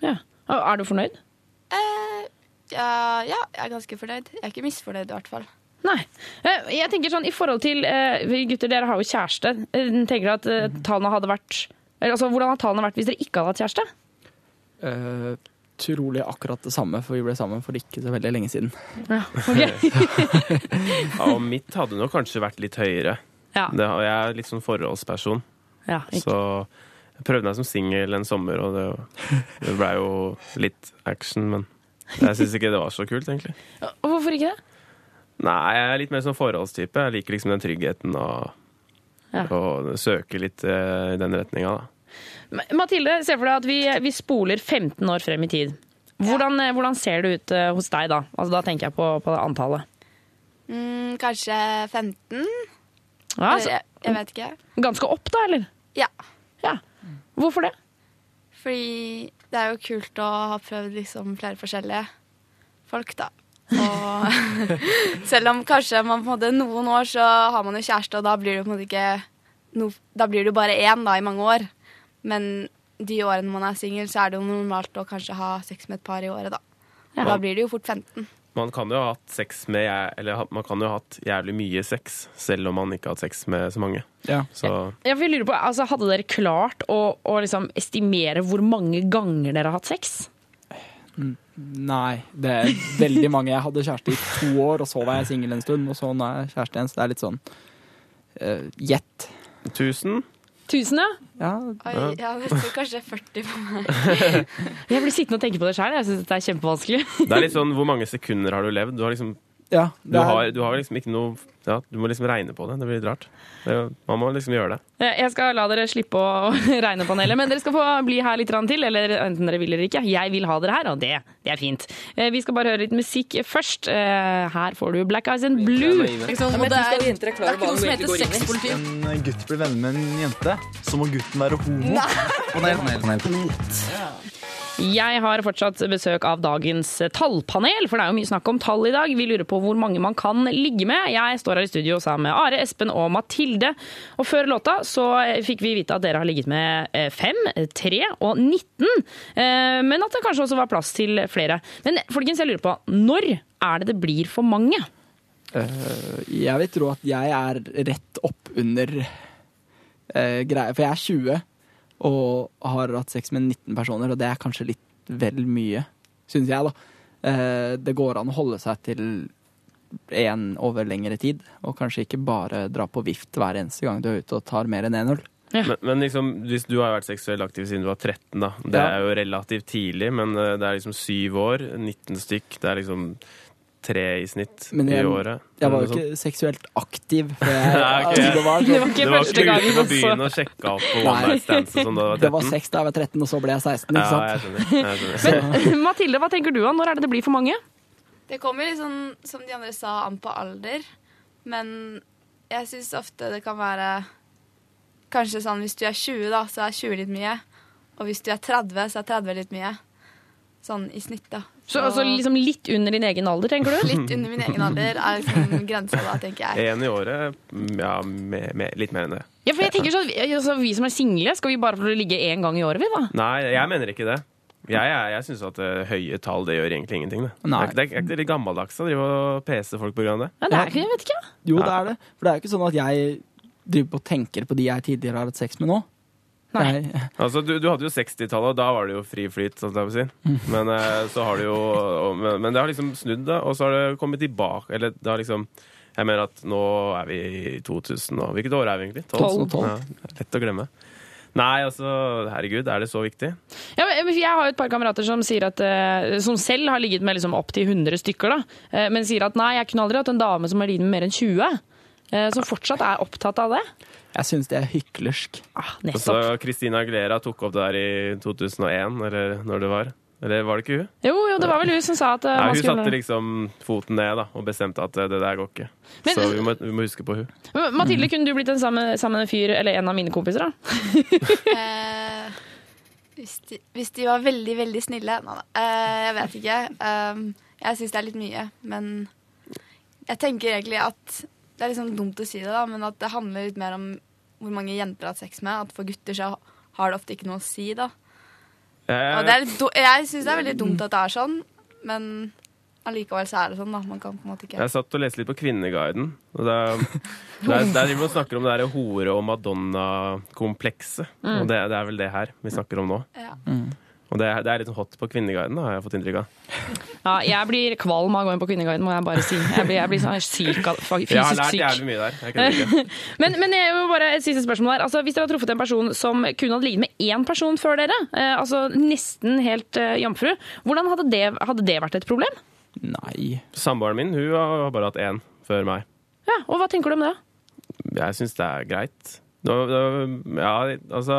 Ja. Er du fornøyd? Eh, ja, ja, jeg er ganske fornøyd. Jeg er ikke misfornøyd, i hvert fall. Nei. Eh, Jeg tenker sånn, i forhold til eh, Gutter, dere har jo kjæreste. Eh, Tenker dere at eh, tallene hadde vært eller, altså, Hvordan hadde tallene vært hvis dere ikke hadde hatt kjæreste? Eh, trolig akkurat det samme, for vi ble sammen for ikke så veldig lenge siden. Ja, Ja, og mitt hadde nok kanskje vært litt høyere. Ja. Det, og jeg er litt sånn forholdsperson. Ja, ikke- Så jeg prøvde meg som singel en sommer, og det, det blei jo litt action, men jeg syns ikke det var så kult, egentlig. Og Hvorfor ikke det? Nei, jeg er litt mer sånn forholdstype. Jeg liker liksom den tryggheten og, Ja. og søke litt eh, i den retninga, da. Mathilde, se for deg at vi, vi spoler 15 år frem i tid. Hvordan, ja. hvordan ser det ut eh, hos deg da? Altså, da tenker jeg på, på antallet. Mm, kanskje 15? Ja, så- jeg, jeg vet ikke. Ganske opp, da, eller? Ja. Hvorfor det? Fordi det er jo kult å ha prøvd liksom flere forskjellige folk, da. Og selv om kanskje man på en måte noen år så har man jo kjæreste, og da blir det på en måte ikke no, Da blir det jo bare én da i mange år. Men de årene man er singel, så er det jo normalt å kanskje ha sex med et par i året, da. Ja. Da blir det jo fort 15. Man kan jo ha hatt sex med Eller man kan jo ha hatt jævlig mye sex, selv om man ikke har hatt sex med så mange. Ja. Så Jeg, jeg lurer på, altså, Hadde dere klart å, å liksom estimere hvor mange ganger dere har hatt sex? Nei, det er veldig mange. Jeg hadde kjæreste i to år, og så var jeg singel en stund, og så nå er jeg kjæreste igjen, så det er litt sånn eh, gjett. 1000? Tusen, ja? Ja. Oi, ja, det står kanskje 40 på meg. Jeg blir sittende og tenke på det sjøl. Jeg syns det er kjempevanskelig. det er litt sånn hvor mange sekunder har du levd? Du har liksom Ja, du det er- har, du har liksom ikke noe Ja, du må liksom regne på det. Det blir litt rart. Man må liksom gjøre det. Jeg skal la dere slippe å regne panelet, men dere skal få bli her litt grann til. Eller enten dere vil eller ikke. Jeg vil ha dere her, og det, det er fint. Eh, Vi skal bare høre litt musikk først. Eh, Her får du Black Eyes and Blue. Liksom, det er, det er ikke noe som heter sexpoliti. En gutt blir venner med en jente, så må gutten være homo. Panel, panel, panel. Jeg har fortsatt besøk av dagens tallpanel, for det er jo mye snakk om tall i dag. Vi lurer på hvor mange man kan ligge med. Jeg står her i studio sammen med Are, Espen og Mathilde. Og før låta så fikk vi vite at dere har ligget med eh, fem, tre og 19. Eh, Men at det kanskje også var plass til flere. Men folkens, jeg lurer på, når er det det blir for mange? Eh, jeg vil tro at jeg er rett opp under greia, for jeg er 20 og har hatt sex med 19 personer, og det er kanskje litt vel mye, syns jeg, da. Eh, det går an å holde seg til én over lengre tid, og kanskje ikke bare dra på vift hver eneste gang du er ute og tar mer enn 1-0. Men, men liksom, hvis du har vært seksuelt aktiv siden du var 13, da. Det Ja. er jo relativt tidlig, men eh, det er liksom syv år. 19 stykk. Det er liksom tre i snitt Men jeg, i året. jeg var jo ikke seksuelt aktiv. For jeg, Nei, ok. altså, det var, ikke Det var ikke Du var første ikke gangen, ute på altså. og sjekka opp på one night stands og sånn da var 13? Det var seks da jeg var 13, og så ble jeg 16. ikke Ja, jeg skjønner. Jeg skjønner. Men Mathilde, hva tenker du om? Når er det det blir for mange? Det kommer litt sånn, som de andre sa, an på alder. Men jeg syns ofte det kan være Kanskje sånn hvis du er 20, da, så er 20 litt mye. Og hvis du er 30, så er 30 litt mye. Sånn i snitt, da. Så altså, liksom litt under din egen alder, tenker du? Litt under min egen alder er liksom grensa, da, tenker jeg. En i året, mm, ja, med, med, litt mer enn det. Ja, for jeg tenker sånn, altså, Vi som er single, skal vi bare få ligge én gang i året, vi, da? Nei, jeg mener ikke det. Jeg, jeg, jeg syns at uh, høye tall det gjør egentlig ingenting. Det. Nei. Det, er, det er ikke litt gammeldags å drive og pese folk på grunn av det. Ja, det er ikke, jeg vet ikke. Jo, det er det. For det er jo ikke sånn at jeg driver på og tenker på de jeg tidligere har hatt sex med nå. Nei. Altså, du, du hadde jo 60-tallet, og da var det jo fri flyt. Sånn jeg vil si. Mm. Men eh, så har det jo men, men det har liksom snudd, da, og så har det kommet tilbake. Eller det har liksom Jeg mener at nå er vi i 2000 og Hvilket år er vi egentlig? 2012. Ja, lett å glemme. Nei, altså, herregud, er det så viktig? Ja, men jeg har jo et par kamerater som sier at eh, Som selv har ligget med liksom opptil 100 stykker, da. eh, Men sier at nei, jeg kunne aldri hatt en dame som har ligget med mer enn 20. eh, som fortsatt er opptatt av det. Jeg syns det er hyklersk. Ah, Og så Christina Aglera tok opp det der i 2001, eller når det var. Eller var det ikke hun? Jo, jo, det var vel hun som sa at eh, Nei, man hun skulle satte liksom foten ned da, og bestemte at eh, det der går ikke. Men- så vi må, vi må huske på hun. Mathilde, Mathilde, kunne du blitt en sammen, sammen en fyr, eller en av mine kompiser, da? Eh, hvis, de, hvis de var veldig, veldig snille Nå, da. Eh, jeg vet ikke. Um, jeg syns det er litt mye. Men jeg tenker egentlig at Det er liksom dumt å si det, da, men at det handler litt mer om hvor mange jenter har hatt sex med. At for gutter så har det ofte ikke noe å si, da. Og det litt, do- jeg syns det er veldig dumt at det er sånn, men allikevel så er det sånn, da. Man kan på en måte ikke Jeg satt og leste litt på Kvinneguiden. Og der, der, der man snakker om det derre hore- og Madonna-komplekset. Mm. Og det, det er vel det her vi snakker om nå. Ja. Og det, er- det er litt hot på Kvinneguiden, da, har jeg fått inntrykk av. Ja, jeg blir kvalm av å gå inn på Kvinneguiden, må jeg bare si. Jeg blir, jeg blir sånn syk av, fysisk Jeg har lært syk. jævlig mye der. Jeg. Men, men jeg vil bare et siste spørsmål her. Altså, hvis dere har truffet en person som kun hadde ligget med én person før dere, eh, altså nesten helt eh, jomfru, hvordan hadde det, hadde det vært et problem? Nei. Samboeren min hun har bare hatt én før meg. Ja, og hva tenker du om det? Jeg syns det er greit. Ja, altså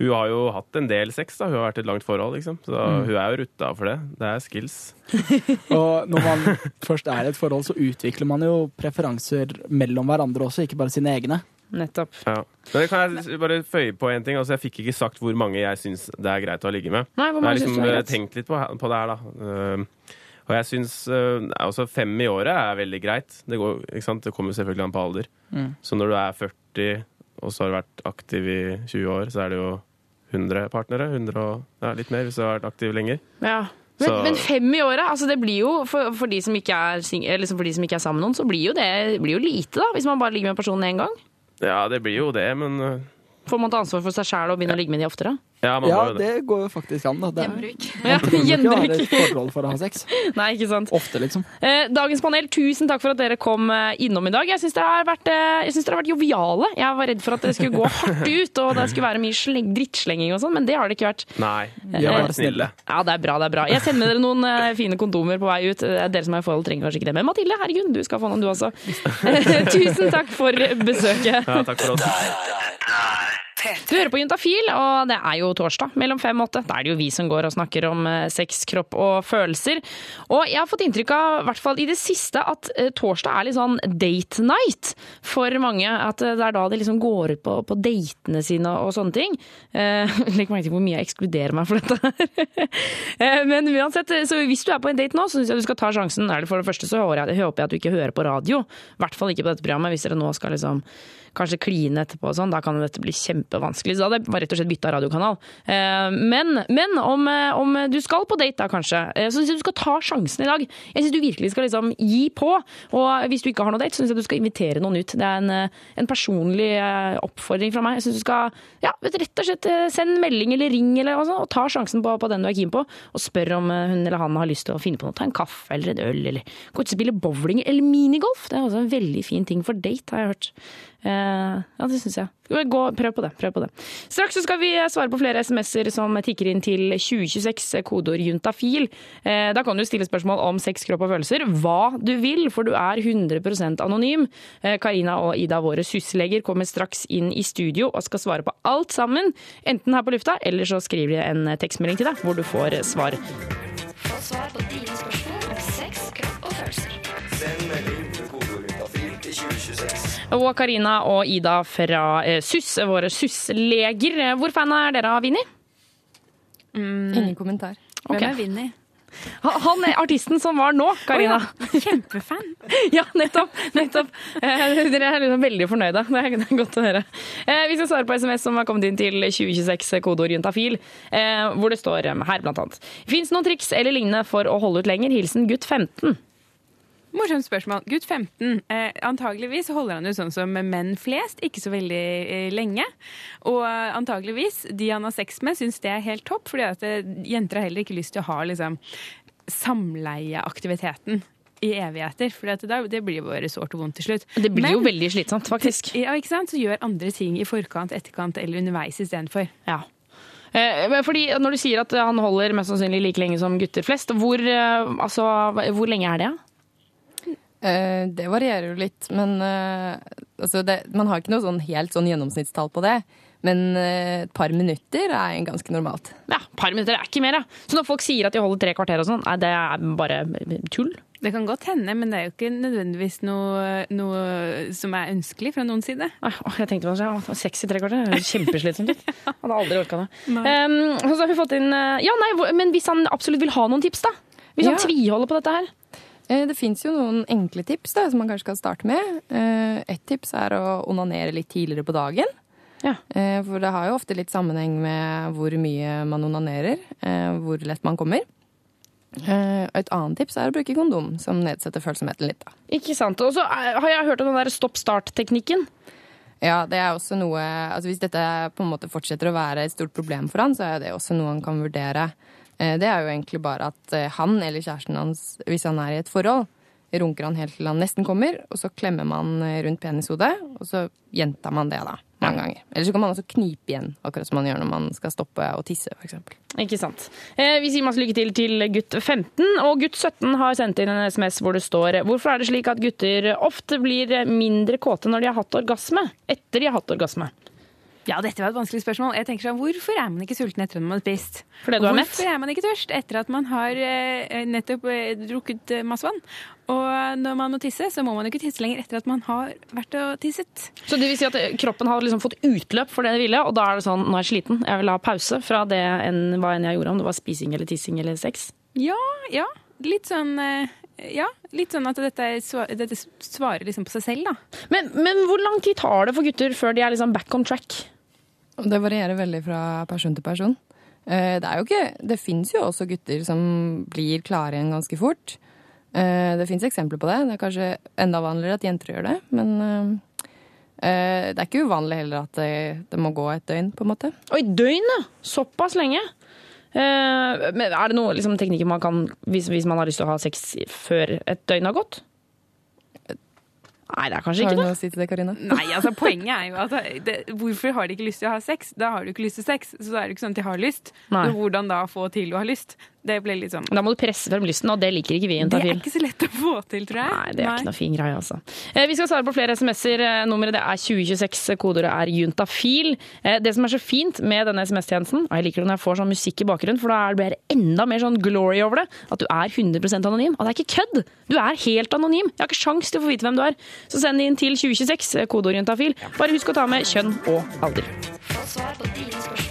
Hun har jo hatt en del sex, da. Hun har vært i et langt forhold, liksom. Så Mm. hun er jo rutta for det. Det er skills. Og når man først er i et forhold, så utvikler man jo preferanser mellom hverandre også, ikke bare sine egne. Nettopp. Ja. Men kan jeg bare føye på en ting? Altså, jeg fikk ikke sagt hvor mange jeg syns det er greit å ligge med. Nei, hvor jeg har liksom er eh, tenkt litt på, på det her, da. Uh, og jeg syns uh, altså fem i året er veldig greit. Det, går, ikke sant? det kommer selvfølgelig an på alder. Mm. Så når du er 40, og så har du vært aktiv i 20 år, så er det jo 100 partnere. 100 og, ja, litt mer hvis du har vært aktiv lenger. Ja. Men, men fem i året, altså det blir jo for, for, de som ikke er, liksom for de som ikke er sammen med noen, så blir jo det blir jo lite, da, hvis man bare ligger med personen én gang. Ja, det blir jo det, men eh, Får man ta ansvar for seg sjæl og begynne å ligge med de oftere? Ja, man Ja, det. det går jo faktisk an. Da. Det Gjenbruk. Ja, trenger ikke forhold for å ha sex. Nei, ikke sant. Ofte, liksom. Eh, Dagens panel, tusen takk for at dere kom eh, innom i dag. Jeg syns dere, har vært, eh, synes dere har vært joviale. Jeg var redd for at dere skulle gå hardt ut, og det skulle være mye sleng, drittslenging og sånn, men det har det ikke vært. Nei, Eh, vi har vært snille. Ja, det er bra, det er bra. Jeg sender med dere noen eh, fine kondomer på vei ut. Eh, Dere som er i forhold trenger kanskje ikke det, men Mathilde, herregud, du skal få noen du også. tusen takk for besøket. Ja, takk for oss. Du hører på Juntafil, og det er jo torsdag mellom fem og åtte. Da er det jo vi som går og snakker om eh, sex, kropp og følelser. Og jeg har fått inntrykk av, i hvert fall i det siste, at eh, torsdag er litt sånn date night for mange. At eh, det er da de liksom går ut på, på datene sine og sånne ting. Eh, Legg merke til hvor mye jeg ekskluderer meg for dette her. Men uansett, så hvis du er på en date nå, så syns jeg du skal ta sjansen. Er det For det første så håper jeg, håper jeg at du ikke hører på radio. I hvert fall ikke på dette programmet, hvis dere nå skal liksom kanskje kline etterpå og sånn, da kan dette bli kjempevanskelig. Så da hadde jeg rett og slett bytta radiokanal. Eh, Men, men om, eh, om du skal på date da, kanskje, eh, så syns jeg du skal ta sjansen i dag. Jeg syns du virkelig skal liksom gi på. Og hvis du ikke har noe date, så syns jeg du skal invitere noen ut. Det er en, en personlig oppfordring fra meg. Jeg syns du skal ja, rett og slett send melding eller ring eller noe sånt, og ta sjansen på, på den du er keen på, og spør om hun eller han har lyst til å finne på noe. Ta en kaffe eller en øl, eller gå ut og spille bowling eller minigolf. Det er også en veldig fin ting for date, har jeg hørt. Eh, ja, det syns jeg. Gå, prøv på det. prøv på det. Straks så skal vi svare på flere SMS-er som tikker inn til 2026, kodeord juntafil. Eh, da kan du stille spørsmål om sex, kropp og følelser. Hva du vil, for du er 100% anonym. Eh, Karina og Ida, våre sysleger, kommer straks inn i studio og skal svare på alt sammen. Enten her på lufta, eller så skriver de en tekstmelding til deg hvor du får svar. Få svar på dine spørsmål Og Karina og Ida fra eh, SUS, våre SUS-leger. Eh, Hvor fan er dere av Vinni? Ingen kommentar. Hvem er Vinni? Han er artisten som var nå, Karina. Kjempefan. Ja, nettopp. nettopp. Eh, Dere er liksom veldig fornøyde. Det er, godt å høre. Eh, vi skal svare på SMS som har kommet inn til 2026, kodeord juntafil, eh, hvor det står eh, her blant annet. Fins noen triks eller lignende for å holde ut lenger? Hilsen gutt 15. Morsomt spørsmål. Gutt 15. Eh, antageligvis holder han jo sånn som menn flest, ikke så veldig eh, lenge. Og antageligvis, de han har sex med, syns det er helt topp, fordi at eh, jenter har heller ikke lyst til å ha liksom, samleieaktiviteten i evigheter. For det, det blir bare sårt og vondt til slutt. Det blir jo veldig slitsomt, faktisk. Ja, ikke sant? Så gjør andre ting i forkant, etterkant eller underveis istedenfor. Ja. Eh, men fordi Når du sier at han holder mest sannsynlig like lenge som gutter flest, hvor, eh, altså, hvor lenge er det? Eh, det varierer jo litt, men eh, altså det, man har ikke noe sånn helt sånn gjennomsnittstall på det. Men eh, et par minutter er ganske normalt. Ja, et par minutter er ikke mer, ja. Så når folk sier at de holder tre kvarter og sånn, nei, det er bare tull. Det kan godt hende, men det er jo ikke nødvendigvis noe, noe som er ønskelig fra noen side. Jeg tenkte på det, seks i tre kvarter, høres kjempeslitsomt ut. Hadde aldri orka det. Um, så har vi fått inn Ja, nei, men hvis han absolutt vil ha noen tips, da? Hvis han Ja. tviholder på dette her? Eh, Det fins jo noen enkle tips da, som man kanskje kan starte med. Eh, Et tips er å onanere litt tidligere på dagen. Ja. For det har jo ofte litt sammenheng med hvor mye man onanerer, eh, hvor lett man kommer. Eh, Og et annet tips er å bruke kondom, som nedsetter følsomheten litt. da. Ikke sant. Og så eh, har jeg hørt om den der stopp-start-teknikken. Ja, det er også noe altså Hvis dette på en måte fortsetter å være et stort problem for han, så er det også noe han kan vurdere. Eh, Det er jo egentlig bare at eh, han eller kjæresten hans, hvis han er i et forhold, runker han helt til han nesten kommer, og så klemmer man eh, rundt penishodet, og så gjentar man det da, mange ganger. Eller så kan man også knipe igjen, akkurat som man gjør når man skal stoppe å tisse, eksempel. Ikke sant. Vi sier masse lykke til til gutt 15, og gutt 17 har sendt inn en SMS hvor det står Hvorfor er det slik at gutter ofte blir mindre kåte når de har hatt orgasme? Etter de har hatt orgasme. Ja, dette var et vanskelig spørsmål. Jeg tenker sånn, Hvorfor er man ikke sulten etter at man har spist? Fordi du er mett? Hvorfor er man ikke tørst etter at man har eh, nettopp eh, drukket eh, masse vann? Og når man må tisse, så må man jo ikke tisse lenger etter at man har vært og tisset. Så det vil si at kroppen har liksom fått utløp for det den ville, og da er det sånn nå er jeg sliten, jeg vil ha pause fra det enn hva enn jeg gjorde, om det var spising eller tissing eller sex? Ja, ja. Litt sånn ja, litt sånn at dette, dette svarer liksom på seg selv, da. Men, men hvor lang tid tar det for gutter før de er liksom back on track? Det varierer veldig fra person til person. Eh, Det er jo ikke Det fins jo også gutter som blir klare igjen ganske fort. Eh, Det fins eksempler på det. Det er kanskje enda vanligere at jenter gjør det, men eh, det er ikke uvanlig heller at det, det må gå et døgn, på en måte. Oi, døgn, ja! Såpass lenge. Men er det noen liksom, teknikker man kan hvis, hvis man har lyst til å ha sex før et døgn har gått? Nei, det er kanskje Har ikke du noe å si til det, Karina? Nei, altså Poenget er jo at det, hvorfor har de ikke lyst til å ha sex? Da har du ikke lyst til sex, så da er det ikke sånn at de har lyst. Nei. Så hvordan da få til å ha lyst? Det blir litt sånn Da må du presse frem lysten, og det liker ikke vi Det er ikke så lett å få til, tror jeg. Nei, det er ikke noe fin greie, altså. Eh, Vi skal svare på flere SMS-er. Eh, Nummeret det er 2026. Kodeordet er juntafil. Eh, Det som er så fint med denne SMS-tjenesten, og jeg liker det når jeg får sånn musikk i bakgrunnen, for da blir det enda mer sånn glory over det, at du er 100% anonym. Og det er ikke kødd! Du er helt anonym. Jeg har ikke sjans til å få vite hvem du er. Så send inn til 2026, eh, kodeord juntafil. Bare husk å ta med kjønn og alder. Få svar på dine spørsmål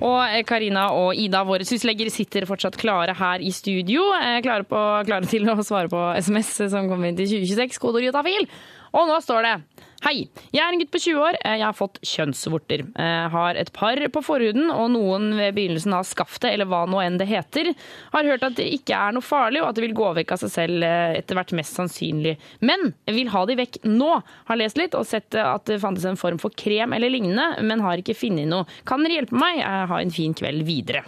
Og Karina og Ida, våre syslegger, sitter fortsatt klare her i studio. eh, Klare, på, klare til å svare på SMS som kommer inn til 2026, kodeord Jotafil. Og nå står det Hei, jeg er en gutt på 20 år. eh, Jeg har fått kjønnsvorter. Jeg har et par på forhuden og noen ved begynnelsen av skaftet, eller hva nå enn det heter. Har hørt at det ikke er noe farlig, og at det vil gå vekk av seg selv eh, etter hvert mest sannsynlig. Men vil ha de vekk nå. Har lest litt og sett eh, at det fantes en form for krem eller lignende, men har ikke funnet noe. Kan dere hjelpe meg? Ha en fin kveld videre.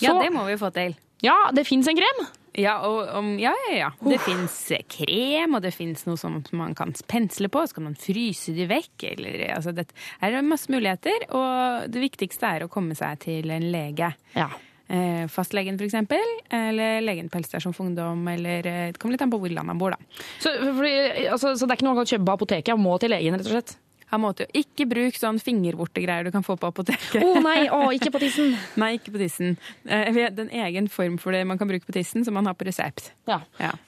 Ja, det må vi få til. Ja, det fins en krem. Ja, og, om- ja, ja, ja. Det fins krem, og det fins noe som man kan pensle på. Så kan man fryse de vekk. Eller, altså, det er masse muligheter, og det viktigste er å komme seg til en lege. Eh, fastlegen, eksempel. Eller legen på helsestasjon for ungdom. Eller eh, det kommer litt an på hvor i landet man bor, da. Så, for, altså, så det er ikke noe man kan kjøpe på apoteket? Man må til legen, rett og slett? Han måtte jo ikke bruke sånn fingervortegreier du kan få på apoteket. Å nei, oh, ikke på tissen. nei, ikke på tissen. Det er en egen form for det man kan bruke på tissen, som man har på resept. Ja.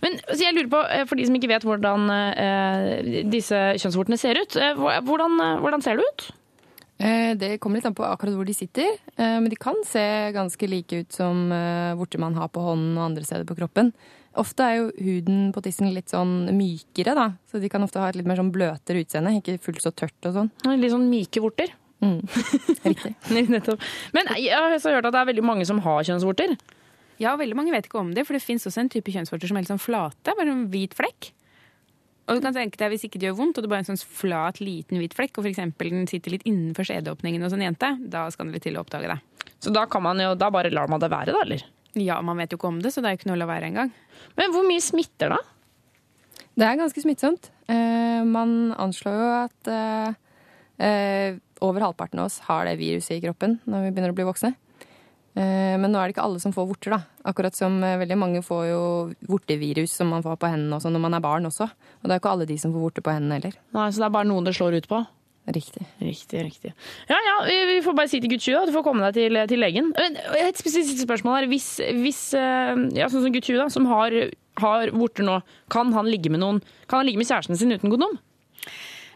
Men så jeg lurer på, eh, for de som ikke vet hvordan eh, disse kjønnsvortene ser ut, eh, hvordan, eh, hvordan ser det ut? Eh, Det kommer litt an på akkurat hvor de sitter, eh, men de kan se ganske like ut som eh, vorter man har på hånden og andre steder på kroppen. Ofte er jo huden på tissen litt sånn mykere, da, så de kan ofte ha et litt mer sånn bløtere utseende, ikke fullt så tørt og sånn. Litt sånn myke vorter? Mm. Riktig. Nettopp. Men jeg har også hørt at det er veldig mange som har kjønnsvorter. Ja, veldig mange vet ikke om det, for det fins også en type kjønnsvorter som er helt sånn flate, bare en hvit flekk. Og du kan tenke deg, Hvis ikke det gjør vondt, og det bare er en sånn flat, liten hvit flekk, og for eksempel den sitter litt innenfor skjedeåpningen hos en jente, da skal den litt til å oppdage det. Så da kan man jo, da bare lar man det være, da, eller? Ja, man vet jo ikke om det, så det er jo ikke noe å la være engang. Men hvor mye smitter da? Det er ganske smittsomt. Eh, man anslår jo at eh, eh, over halvparten av oss har det viruset i kroppen når vi begynner å bli voksne. Eh, Men nå er det ikke alle som får vorter, da. Akkurat som eh, veldig mange får jo vortevirus som man får på hendene også når man er barn også. Og det er jo ikke alle de som får vorter på hendene heller. Nei, Så det er bare noen det slår ut på? Riktig. Riktig, riktig. Ja, ja, vi- får bare si til 20 da. Du får komme deg til, til legen. Et siste spørsmål her. Hvis, hvis eh, ja, sånn som Gucci, da, som har, har vorter nå, kan han ligge med noen, kan han ligge med kjæresten sin uten kondom?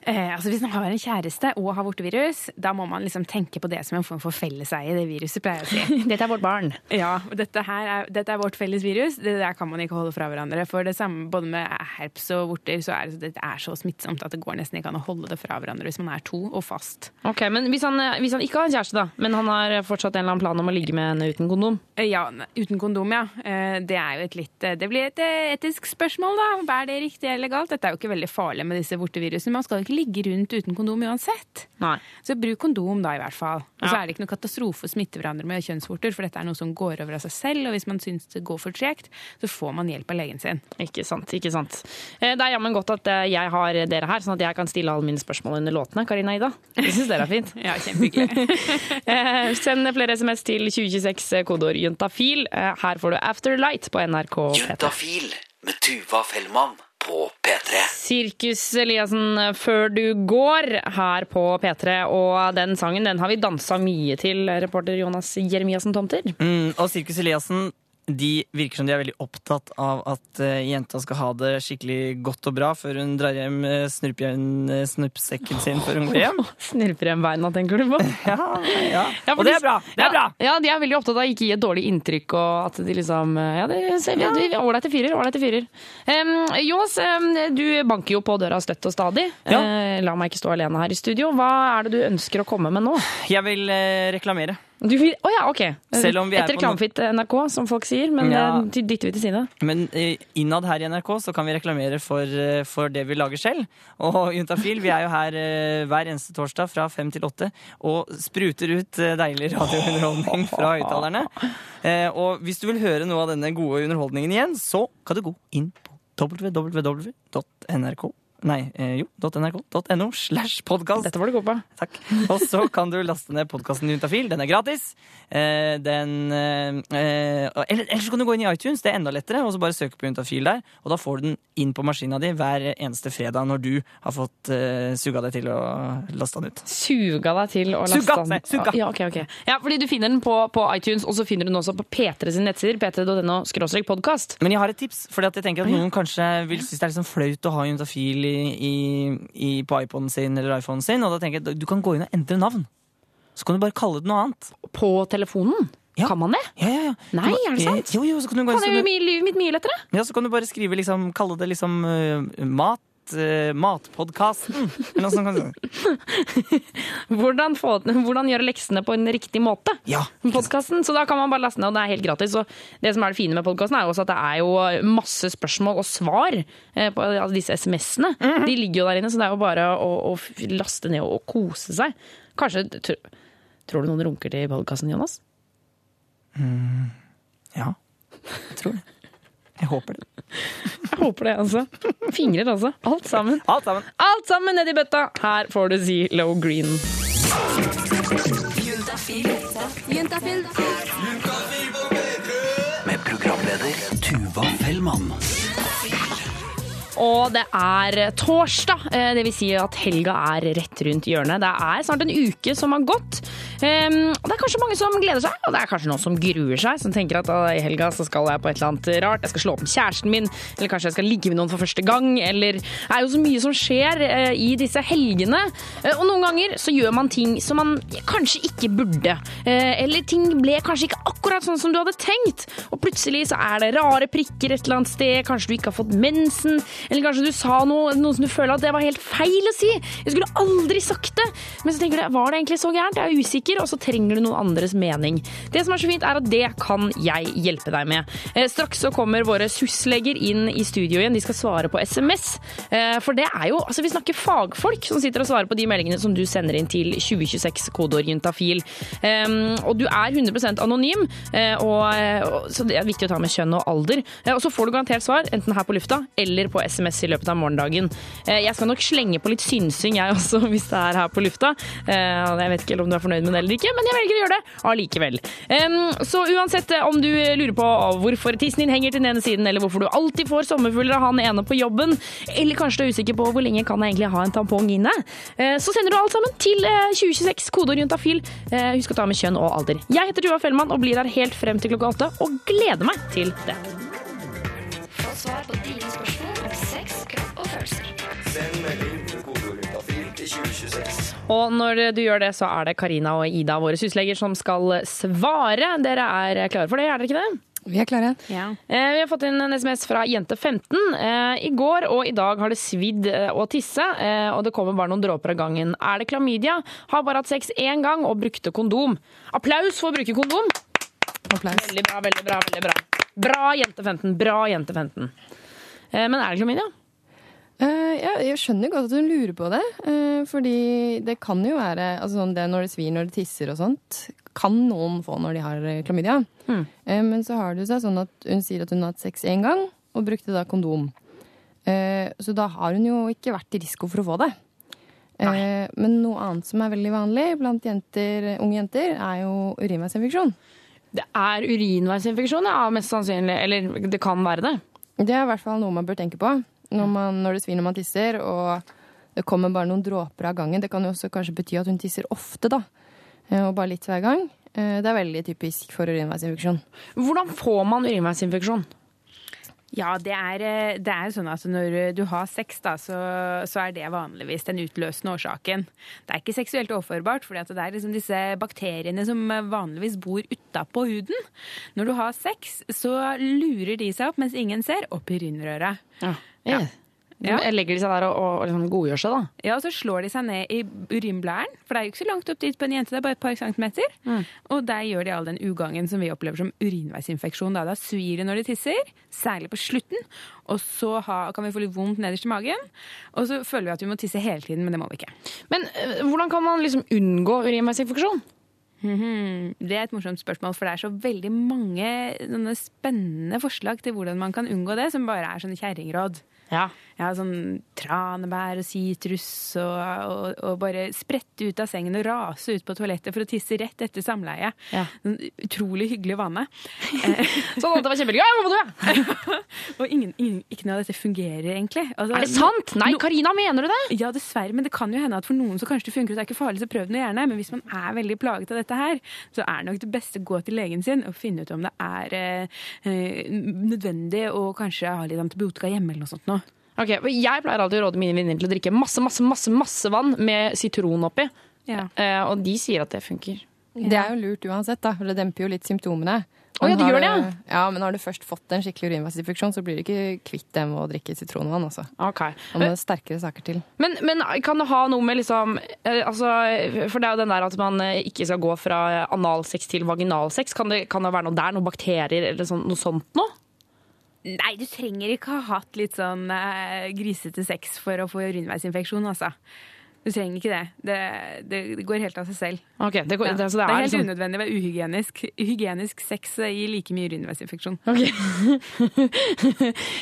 Eh, altså Hvis man har en kjæreste og har vortevirus, da må man liksom tenke på det som en form for felleseie, det viruset, pleier jeg å si. Dette er vårt barn. Ja, dette, her er, dette er vårt felles virus. Det der kan man ikke holde fra hverandre. For det samme både med herps og vorter, så er det, er så smittsomt at det går nesten ikke an å holde det fra hverandre hvis man er to og fast. Ok, men hvis han, hvis han ikke har en kjæreste, da, men han har fortsatt en eller annen plan om å ligge med henne uten kondom? Eh, Ja, uten kondom, ja. Eh, Det er jo et litt eh, Det blir et eh, etisk spørsmål, da. Er det riktig eller galt? Dette er jo ikke veldig farlig med disse vortevirusene. Man skal jo ikke ligge rundt uten kondom uansett. Så bruk kondom da, i hvert fall. Og så Ja. er det ikke noe katastrofe å smitte hverandre med kjønnsvorter, for dette er noe som går over av seg selv, og hvis man syns det går for tregt, så får man hjelp av legen sin. Ikke sant, ikke sant. Eh, Det er jammen godt at eh, jeg har dere her, sånn at jeg kan stille alle mine spørsmål under låtene. Karina Ida, jeg syns dere er fint. ja, kjempehyggelig. Eh, Send flere SMS til 2026, eh, kodeord juntafil. Her får du Afterlight på NRK P3. Juntafil med Tuva Fellmann på P3. Sirkus Eliassen før du går her på P3, og den sangen den har vi dansa mye til, reporter Jonas Jeremiassen Tomter. Mm, og Sirkus Eliassen de virker som de er veldig opptatt av at uh, jenta skal ha det skikkelig godt og bra før hun drar hjem uh, snurpsekken sin før hun går hjem. Snurper hjem beina, tenker du på? ja, ja. ja Og det er bra! Det er bra! Ja, de er veldig opptatt av å ikke gi et dårlig inntrykk, og at de liksom Ja, det ser vi. vi- Ålreite fyrer, ålreite fyrer. Um, Jonas, um, du banker jo på døra støtt og stadig. Ja. Eh, la meg ikke stå alene her i studio. Hva er det du ønsker å komme med nå? Jeg vil eh, reklamere. Du oh, ja, ok. Selv om vi er Et reklamefritt NRK, som folk sier, men Ja. det dytter vi til side. Men eh, innad her i NRK så kan vi reklamere for, eh, for det vi lager selv. Og Juntafil, vi er jo her eh, hver eneste torsdag fra fem til åtte og spruter ut eh, deilig radiounderholdning fra høyttalerne. Eh, og hvis du vil høre noe av denne gode underholdningen igjen, så kan du gå inn på www.nrk Nei, eh, jo, .nrk.no slash podkast. Dette var du god på. Takk. Og så kan du laste ned podkasten Juntafil. Den er gratis. Eh, den eh, Eller så kan du gå inn i iTunes, det er enda lettere, og så bare søke på Juntafil der. Og da får du den inn på maskina di hver eneste fredag når du har fått suga deg til å laste den ut. Suga deg til å laste Suga, den. suga. Ja, ok, ok. Ja, fordi du finner den på, på iTunes, og så finner du den også på P3 sin nettsider, p3.no podkast. Men jeg har et tips, fordi jeg tenker at noen kanskje vil synes det er sånn flaut å ha Juntafil i, i, i, på iPoden sin eller iPhonen sin, og da tenker jeg du kan gå inn og endre navn. Så kan du bare kalle det noe annet. På telefonen? Kan man det? Ja, ja, ja. Nei, er det sant? Jo, jo, så kan du gå inn Kan jeg du- gjøre livet mitt mye lettere? Ja, så kan du bare skrive liksom, kalle det liksom uh, mat, uh, matpodkasten. Eller noe sånt. Hvordan, få, hvordan gjøre leksene på en riktig måte? Ja. Så da kan man bare laste ned, og det er helt gratis. Og det som er det fine med podkasten, er jo også at det er jo masse spørsmål og svar eh, på altså disse SMS-ene. Mhm. De ligger jo der inne, så det er jo bare å, å laste ned og kose seg. Kanskje tr Tror du noen runker til podkasten, Jonas? Mm, ja, jeg tror det. Jeg håper det. Jeg håper det, altså. Fingrer, altså. Alt sammen. Alt sammen. Alt sammen nedi bøtta! Her får du si Low Green. Med programleder Tuva Fellmann. Og det er torsdag, eh, det vil si at helga er rett rundt hjørnet. Det er snart en uke som har gått. Um, det er kanskje mange som gleder seg, og det er kanskje noen som gruer seg. Som tenker at i helga så skal jeg på et eller annet rart. Jeg skal slå opp med kjæresten min, eller kanskje jeg skal ligge med noen for første gang. Eller det er jo så mye som skjer eh, i disse helgene. Eh, og noen ganger så gjør man ting som man kanskje ikke burde. Eller ting ble kanskje ikke akkurat sånn som du hadde tenkt. Og plutselig så er det rare prikker et eller annet sted. Kanskje du ikke har fått mensen. Eller kanskje du sa noe, noe som du føler at det var helt feil å si. Jeg skulle aldri sagt det. Men så tenker du, var det egentlig så gærent? Jeg er usikker, og så trenger du noen andres mening. Det som er så fint, er at det kan jeg hjelpe deg med. Eh, straks så kommer våre SUS-leger inn i studio igjen. De skal svare på SMS. Eh, for det er jo, altså vi snakker fagfolk som sitter og svarer på de meldingene som du sender inn til 2026 kodeord juntafil. Um, og du er 100% anonym, eh, og, så det er viktig å ta med kjønn og alder. Eh, og så får du garantert svar, enten her på lufta eller på SMS i løpet av morgendagen. Eh, jeg skal nok slenge på litt synsing jeg også, hvis det er her på lufta. Eh, jeg vet ikke om du er fornøyd med det eller ikke, men jeg velger å gjøre det allikevel. Så uansett eh, om du lurer på hvorfor tissen din henger til den ene siden, eller hvorfor du alltid får sommerfugler av han ene på jobben, eller kanskje du er usikker på hvor lenge kan jeg egentlig ha en tampong inne, så sender du alt sammen til eh, 2026, kodeord juntafil. Eh, Husk å ta med kjønn og alder. Jeg heter Tuva Fellmann og blir her helt frem til klokka åtte, og gleder meg til det. Få svar på dine spørsmål Og når du gjør det, så er det Karina og Ida, våre husleger, som skal svare. Dere er klare for det, er dere ikke det? Vi er klare. Ja. Vi har fått inn en SMS fra jente15. Eh, I går og i dag har det svidd eh, å tisse, eh, og det kommer bare noen dråper av gangen. Er det klamydia? Har bare hatt sex én gang og brukte kondom. Applaus for å bruke kondom! Veldig bra, veldig bra. veldig Bra Bra jente15. Bra jente15. Eh, Men er det klamydia? Eh, ja, jeg skjønner godt at hun lurer på det. eh, fordi det kan jo være altså sånn det når det svir når det tisser og sånt, kan noen få når de har eh, klamydia. Eh, men så har det seg sånn at hun sier at hun har hatt sex én gang, og brukte da kondom. Så da har hun jo ikke vært i risiko for å få det. Nei. men noe annet som er veldig vanlig blant jenter, unge jenter, er jo urinveisinfeksjon. Det er urinveisinfeksjon, ja, mest sannsynlig. Eller det kan være det. Det er i hvert fall noe man bør tenke på når, man, når det svir når man tisser, og det kommer bare noen dråper av gangen. Det kan jo også kanskje bety at hun tisser ofte, da. eh, Og bare litt hver gang. Eh, Det er veldig typisk for urinveisinfeksjon. Hvordan får man urinveisinfeksjon? Ja, det er, eh, det er sånn at når du har sex, da, så, så er det vanligvis den utløsende årsaken. Det er ikke seksuelt overførbart, for det er liksom disse bakteriene som vanligvis bor utapå huden. Når du har sex, så lurer de seg opp mens ingen ser, opp i urinrøret. Ja. Ja. Ja. Legger de seg der og, og liksom godgjør seg, da? Ja, og så slår de seg ned i urinblæren, for det er jo ikke så langt opp dit på en jente, det er bare et par centimeter. Og der gjør de all den ugangen som vi opplever som urinveisinfeksjon. Da, da svir det når de tisser, særlig på slutten, og så ha, kan vi få litt vondt nederst i magen. Og så føler vi at vi må tisse hele tiden, men det må vi ikke. Men eh, hvordan kan man liksom unngå urinveisinfeksjon? Mhm. Det er et morsomt spørsmål, for det er så veldig mange spennende forslag til hvordan man kan unngå det, som bare er sånne kjerringråd. Ja. Ja, sånn tranebær og sitrus og, og, og bare sprette ut av sengen og rase ut på toalettet for å tisse rett etter samleie. Ja. Sånn utrolig hyggelig vane. sånn at det var kjempehyggelig. Ja, må du gjøre! og ingen, ingen, ikke noe av dette fungerer, egentlig. Altså, Er det sant? Nei, Karina, mener du det? Ja, dessverre. Men det kan jo hende at for noen så kanskje det funker, og det er ikke farlig, så prøv det gjerne. Men hvis man er veldig plaget av dette her, så er nok det beste å gå til legen sin og finne ut om det er eh, eh, nødvendig å kanskje ha litt antibiotika hjemme eller noe sånt noe. Ok, for Jeg pleier alltid å råde mine venninner til å drikke masse masse, masse, masse vann med sitron oppi. Ja. Eh, og de sier at det funker. Det er jo lurt uansett, da, for det demper jo litt symptomene. Oh, ja, det har gjør det, du- ja, Men har du først fått en skikkelig urinveisinfeksjon, så blir du ikke kvitt det med å drikke sitronvann. Altså. Ok. Og med sterkere saker til. Men, men kan det ha noe med liksom eh, altså, For det er jo den der at man eh, ikke skal gå fra analsex til vaginalsex. Kan det, kan det være noe der? Noen bakterier eller sånt, noe sånt noe? Nei, du trenger ikke ha hatt litt sånn uh, grisete sex for å få urinveisinfeksjon, altså. Du trenger ikke det. Det, det, det går helt av seg selv. Okay, det går- det- så det er helt liksom- unødvendig være uhygienisk. Uhygienisk sex gir like mye urinveisinfeksjon. Ok.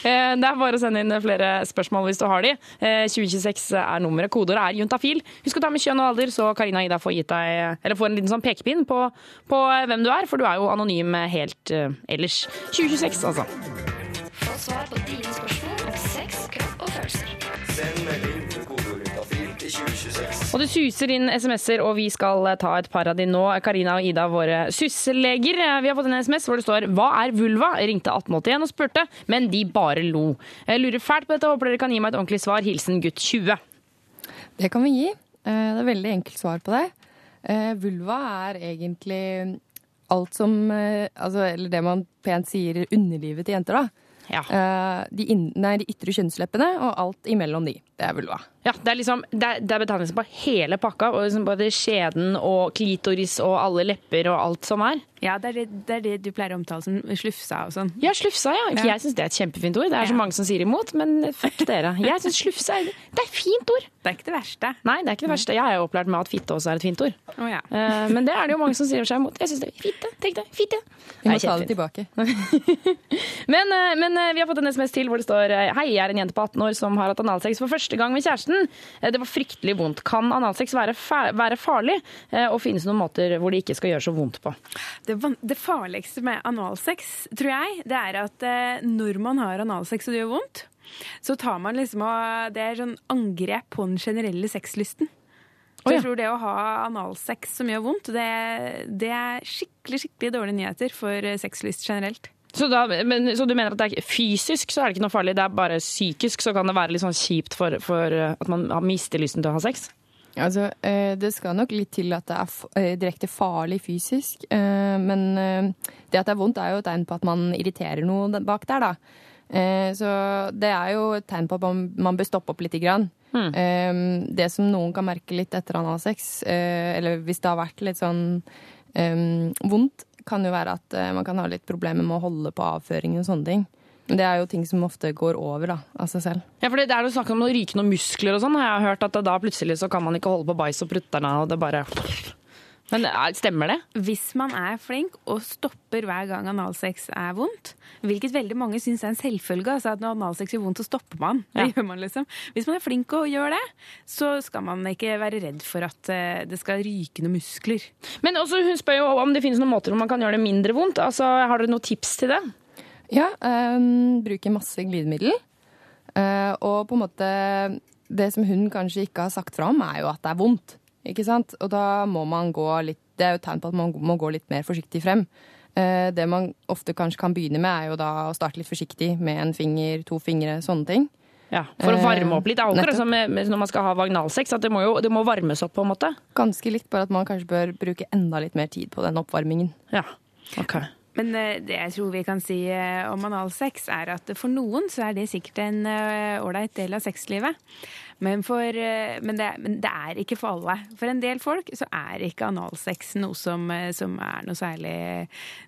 Eh, det er bare å sende inn flere spørsmål hvis du har de. Eh, 2026 er nummeret. Kodeordet er juntafil. Husk å ta med kjønn og alder, så Karina og Ida får, gitt deg, eller får en liten sånn pekepinn på, på hvem du er, for du er jo anonym helt uh, ellers. 2026, altså. Svar på dine spørsmål om sex, kropp og følelser. Send melding til kodeordet til 2026. Og det suser inn SMS-er, og vi skal eh, ta et par av de nå. Karina og Ida, våre sysselleger. Eh, Vi har fått en SMS hvor det står 'Hva er vulva?' Jeg ringte 1881 og spurte, men de bare lo. Jeg lurer fælt på dette, håper dere kan gi meg et ordentlig svar. Hilsen gutt 20. Det kan vi gi. Eh, Det er veldig enkelt svar på det. Eh, Vulva er egentlig alt som altså, Eller det man pent sier underlivet til jenter, da. Eh, De, in, nei, de ytre kjønnsleppene og alt imellom de. Det er vulva. Ja, Det er liksom, det er, det er betegnelsen på hele pakka. og liksom Både skjeden og klitoris og alle lepper og alt som er. Ja, det er det, det er det du pleier å omtale som slufsa og sånn. Ja, slufsa, ja. For Jeg syns det er et kjempefint ord. Det er så mange som sier imot, men fuck dere. Jeg syns slufsa er Det er et fint ord. Det er ikke det verste. Nei, det er ikke det verste. Jeg er jo opplært med at fitte også er et fint ord. Oh, ja. Eh, Men det er det jo mange som sier seg imot. Jeg syns det er fitte. Tenk det. Fitte. Vi må Det er ta det tilbake. Men, eh, men eh, vi har fått en SMS til hvor det står Hei, jeg er en jente på 18 år som har hatt analsex for første gang med kjæresten. Det var fryktelig vondt. Kan analsex være, fa være farlig? Og finnes noen måter hvor det ikke skal gjøre så vondt på? Det, van- det farligste med analsex, tror jeg, det er at eh, når man har analsex og det gjør vondt, så tar man liksom og Det er sånn angrep på den generelle sexlysten. Så jeg tror det å ha analsex som gjør vondt, det, det er skikkelig skikkelig dårlige nyheter for eh, sexlyst generelt. Så, da, men, så du mener at det er fysisk så er det ikke noe farlig, det er bare psykisk så kan det være litt sånn kjipt for, for eh, at man mister lysten til å ha sex? Altså, eh, det skal nok litt til at det er eh, direkte farlig fysisk. eh, Men det at det er vondt, er jo et tegn på at man irriterer noe bak der, da. Så det er jo et tegn på at man, bør stoppe opp lite grann. Mm. Det som noen kan merke litt etter analsex, sex, eller hvis det har vært litt sånn vondt, kan jo være at man kan ha litt problemer med å holde på avføringen og sånne ting. Det er jo ting som ofte går over da, av seg selv. Ja, for det er jo snakk om å ryke noen muskler og sånn, har jeg hørt at da plutselig så kan man ikke holde på bæsj og prutterne, og det bare Men er- stemmer det? Hvis man er flink og stopper hver gang analsex er vondt, hvilket veldig mange syns er en selvfølge, altså at når analsex gjør vondt, så stopper man. Det gjør man liksom. Hvis man er flink og gjør det, så skal man ikke være redd for at eh, det skal ryke noen muskler. Men også, hun spør jo om det finnes noen måter hvor man kan gjøre det mindre vondt. Altså, Har dere noen tips til det? Ja, um, bruker masse glidemiddel. Uh, og på en måte Det som hun kanskje ikke har sagt fra om, er jo at det er vondt. Ikke sant? Og da må man gå litt Det er jo et tegn på at man må gå litt mer forsiktig frem. Uh, det man ofte kanskje kan begynne med, er jo da å starte litt forsiktig med en finger, to fingre, sånne ting. Ja, For å varme opp litt. Det er akkurat som når man skal ha vaginalsex, at det må jo det må varmes opp på en måte. Ganske likt, bare at man kanskje bør bruke enda litt mer tid på den oppvarmingen. Ja, ok. Men eh, det jeg tror vi kan si eh, om analsex, er at for noen så er det sikkert en eh, ålreit del av sexlivet. Men, for, eh, men, det, men det er ikke for alle. For en del folk så er ikke analsex noe som, eh, som er noe særlig,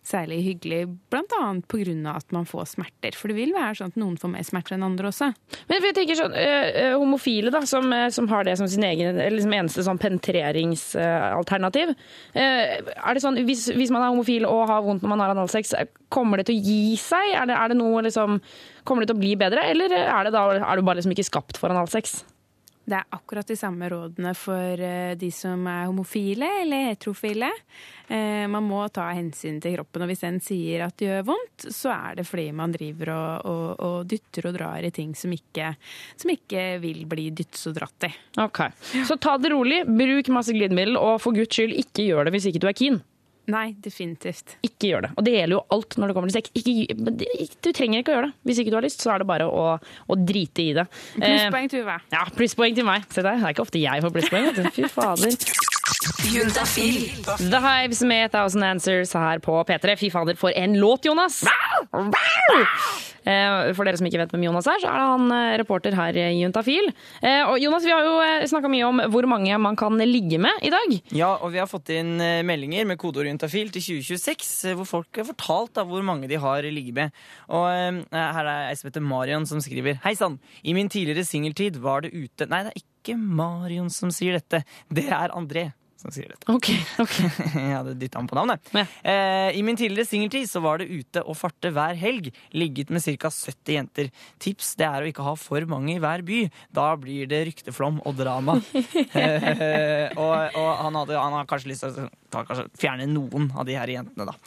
særlig hyggelig. Blant annet av at man får smerter. For det vil være sånn at noen får mer smerter enn andre også. Men jeg tenker sånn, ø, Homofile da, som, som har det som sin egen, liksom eneste sånn penetreringsalternativ. Er det sånn, hvis, hvis man er homofil og har vondt når man har analsex, eh, kommer det til å gi seg? Er det, er det noe liksom, kommer det til å bli bedre, eller er, det da, er du bare liksom ikke skapt for analsex? Det er akkurat de samme rådene for eh, de som er homofile eller heterofile. Eh, Man må ta hensyn til kroppen, og hvis den sier at det gjør vondt, så er det fordi man driver og, og, og dytter og drar i ting som ikke, som ikke vil bli dyttet og dratt i. Ok, Så ta det rolig, bruk masse glidemiddel, og for guds skyld ikke gjør det hvis ikke du er keen. Nei, definitivt. Ikke gjør det. Og det gjelder jo alt når det kommer til sex. Ikke, du trenger ikke å gjøre det. Hvis ikke du har lyst, så er det bare å, å drite i det. Eh, Plusspoeng til Uwe. Ja, plusspoeng til meg. Se der, det er ikke ofte jeg får plusspoeng. Fy fader. The Hives med Thousand Answers her på P3. Fy fader, for en låt, Jonas! Eh, For dere som ikke vet hvem Jonas er, så er det han eh, reporter her i Juntafil. Eh, Og Jonas, vi har jo snakka mye om hvor mange man kan ligge med i dag. Ja, og vi har fått inn meldinger med kodeord juntafil til 2026, eh, hvor folk har fortalt da, hvor mange de har ligget med. Og her er ei som heter Marion som skriver Hei sann, i min tidligere singeltid var det ute Nei, det er ikke Marion som sier dette. Det er André som sier dette. Ok, ok. Jeg hadde dytta ham på navnet. Eh, I min tidligere singeltid så var det ute og farte hver helg. Ligget med ca. 70 jenter. Tips det er å ikke ha for mange i hver by. Da blir det rykteflom og drama. eh, og og han, hadde, han har kanskje lyst til å ta, kanskje, fjerne noen av de her jentene, da.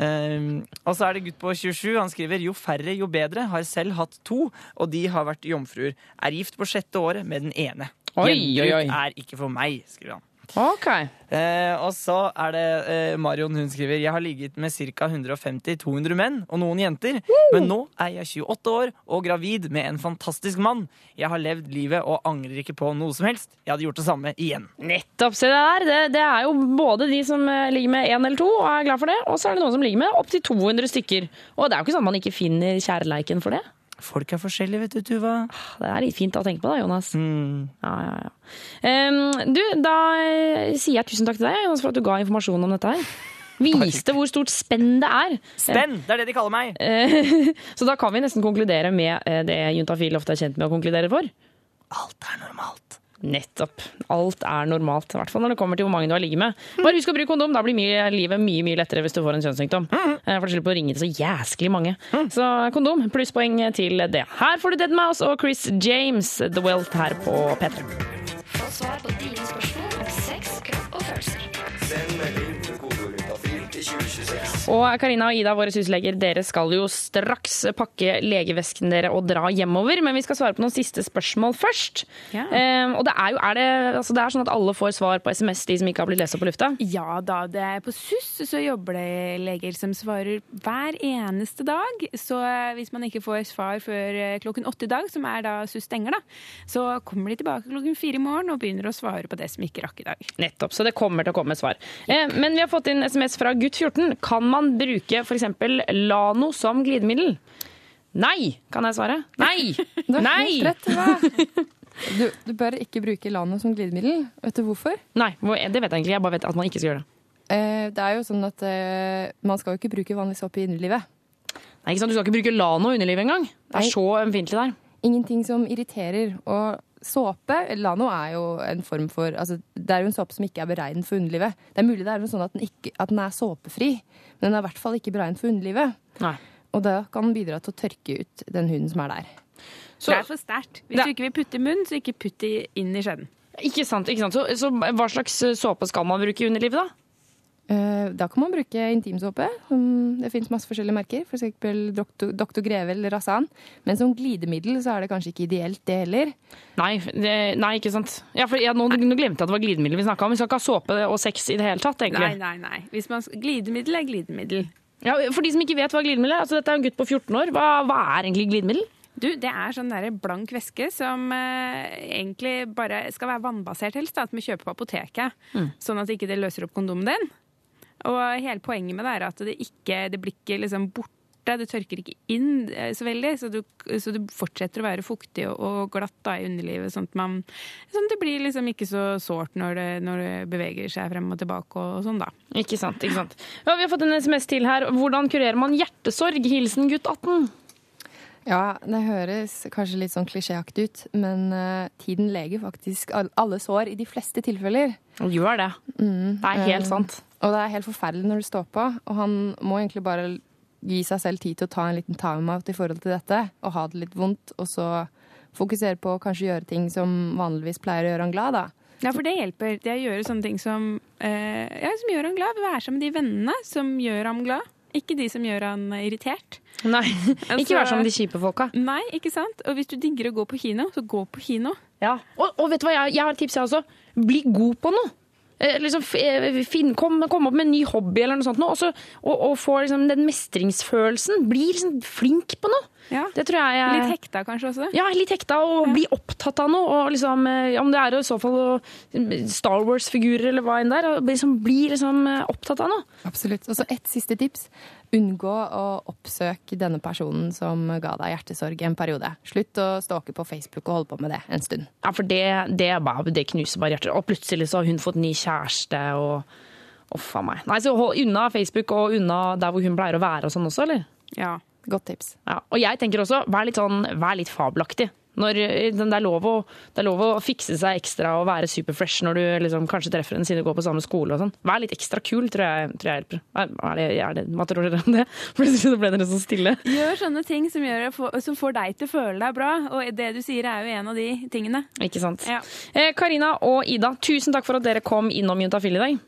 Eh, og så er det gutt på 27. Han skriver jo færre, jo bedre. Har selv hatt to, og de har vært jomfruer. Er gift på sjette året med den ene. Oi, oi, Gjenbruk oi. er ikke for meg, skriver han. Ok. Eh, og så er det eh, Marion hun skriver Jeg har ligget med ca. 150-200 menn og noen jenter. Men nå er jeg 28 år og gravid med en fantastisk mann. Jeg har levd livet og angrer ikke på noe som helst. Jeg hadde gjort det samme igjen. Nettopp, se det der. Det, det er jo både de som eh, ligger med én eller to og er glad for det, og så er det noen som ligger med opptil 200 stykker. Og det er jo ikke sånn at man ikke finner kjærleiken for det. Folk er forskjellige, vet du, Tuva. Det er litt fint å tenke på da, Jonas. Ja, ja, ja. Um, du, da eh, sier jeg tusen takk til deg, Jonas, for at du ga informasjon om dette her. Viste hvor stort spenn det er. Spenn! Det er det de kaller meg. Eh, Så da kan vi nesten konkludere med eh, det juntafil ofte er kjent med å konkludere for. Alt er normalt. Nettopp. Alt er normalt. I hvert fall når det kommer til hvor mange du har ligget med. Bare husk å bruke kondom. Da blir mye, livet mye mye lettere hvis du får en kjønnssykdom. Eh, For du slipper å ringe til så jæsklig mange. Så kondom, plusspoeng til det. Her får du Dead Mouse og Chris James, The Wealth, her på P3. Få svar på dine spørsmål Og Karina og Ida, våre husleger, dere skal jo straks pakke legevesken dere og dra hjemover. Men vi skal svare på noen siste spørsmål først. Ja. Um, og det er jo er det, altså det er sånn at alle får svar på SMS, de som ikke har blitt lest opp på lufta? Ja da, det er på SUS så jobber det leger som svarer hver eneste dag. Så eh, hvis man ikke får svar før eh, klokken åtte i dag, som er da SUS stenger, da, så kommer de tilbake klokken fire i morgen og begynner å svare på det som ikke rakk i dag. Nettopp, så det kommer til å komme svar. Eh, men vi har fått inn SMS fra gutt 14. Kan man bruke f.eks. Lano som glidemiddel? Nei, kan jeg svare. Nei! Du har Nei! helt rett. Du, du bør ikke bruke Lano som glidemiddel. Vet du hvorfor? Nei, det vet jeg egentlig. Jeg bare vet at man ikke skal gjøre det. Eh, det er jo sånn at eh, man skal jo ikke bruke vanlig såpe i underlivet. Nei, ikke sant? Du skal ikke bruke Lano i underlivet engang. Det Nei. er så ømfintlig der. Ingenting som irriterer. Og såpe, Lano er jo en form for altså, Det er jo en såpe som ikke er beregnet for underlivet. Det er mulig det er sånn at den, ikke, at den er såpefri, men den er i hvert fall ikke beregnet for underlivet. Nei. Og da kan den bidra til å tørke ut den huden som er der. det er for sterkt. Hvis Det- du ikke vil putte i munnen, så ikke putt det inn i skjeden. Ikke sant, ikke sant. Så, så hva slags såpe skal man bruke i underlivet, da? Eh, Da kan man bruke intimsåpe. Det fins masse forskjellige merker. For eksempel Dr. Dr. Greve eller Rasan. Men som glidemiddel så er det kanskje ikke ideelt, det heller. Nei, det, nei ikke sant. Ja, for jeg, nå, nå glemte jeg at det var glidemiddel vi snakka om. Vi skal ikke ha såpe og sex i det hele tatt, egentlig. Nei, nei, nei. Hvis man, glidemiddel er glidemiddel. Ja, for de som ikke vet hva glidemiddel er, altså dette er en gutt på 14 år. Hva, hva er egentlig glidemiddel? Du, det er sånn der blank væske som eh, egentlig bare skal være vannbasert helst, da, at vi kjøper på apoteket. Mm. Sånn at ikke det løser opp kondomen din. Og hele poenget med det er at det ikke det blir ikke liksom borte, det tørker ikke inn eh, så veldig, så du, så du fortsetter å være fuktig og, og glatt da i underlivet, sånn at, man, sånn at det blir liksom ikke så sårt når det, når det beveger seg frem og tilbake og, og sånn, da. Ikke sant, ikke sant. Ja, vi har fått en SMS til her. Hvordan kurerer man hjertesorg? Hilsen gutt 18. Ja, det høres kanskje litt sånn klisjéaktig ut, men uh, tiden leger faktisk alle sår i de fleste tilfeller. Han gjør det. Mm, Det er helt um, sant. Og det er helt forferdelig når du står på, og han må egentlig bare gi seg selv tid til å ta en liten time-out i forhold til dette, og ha det litt vondt, og så fokusere på å kanskje gjøre ting som vanligvis pleier å gjøre han glad, da. Ja, for det hjelper. Det å gjøre sånne ting som, eh, ja, som gjør han glad. Være sammen med de vennene som gjør ham glad. Ikke de som gjør han irritert. Nei, ikke vær som de kjipe folka. Nei, ikke sant? Og hvis du digger å gå på kino, så gå på kino. Ja. Og, og vet du hva, jeg, jeg har et tips jeg også. Bli god på noe. Eh, liksom, eh, finn, kom, kom opp med en ny hobby eller noe sånt, nå, og, så, og, og få liksom, den mestringsfølelsen. Bli liksom, flink på noe. Det tror jeg jeg- Litt hekta kanskje også? Ja, litt hekta, og bli opptatt av noe. Og liksom, eh, om det er i så fall Star Wars-figurer eller hva enn det er. Liksom, bli liksom, opptatt av noe. Absolutt. Og så ett siste tips. Unngå å oppsøke denne personen som ga deg hjertesorg en periode. Slutt å stalke på Facebook og holde på med det en stund. Ja, for det, det, er bare, det knuser bare hjertet. Og plutselig så har hun fått ny kjæreste og Uff a meg. Nei, så hold unna Facebook og unna der hvor hun pleier å være og sånn også, eller? Ja. Godt tips. Ja. Og jeg tenker også, vær litt sånn, vær litt fabelaktig. Når eh, det er, lov å, det er lov å fikse seg ekstra og være superfresh når du liksom, kanskje treffer en siden du går på samme skole. og sånn. Vær litt ekstra kul, tror jeg, tror jeg hjelper. Er, det, er det, hva tror dere om det? Plutselig ble dere så stille. Gjør sånne ting som, gjør, som får deg til å føle deg bra. Og det du sier, er jo en av de tingene. Ikke sant? Ja. Eh, Karina og Ida, tusen takk for at dere kom innom Juntafil i dag.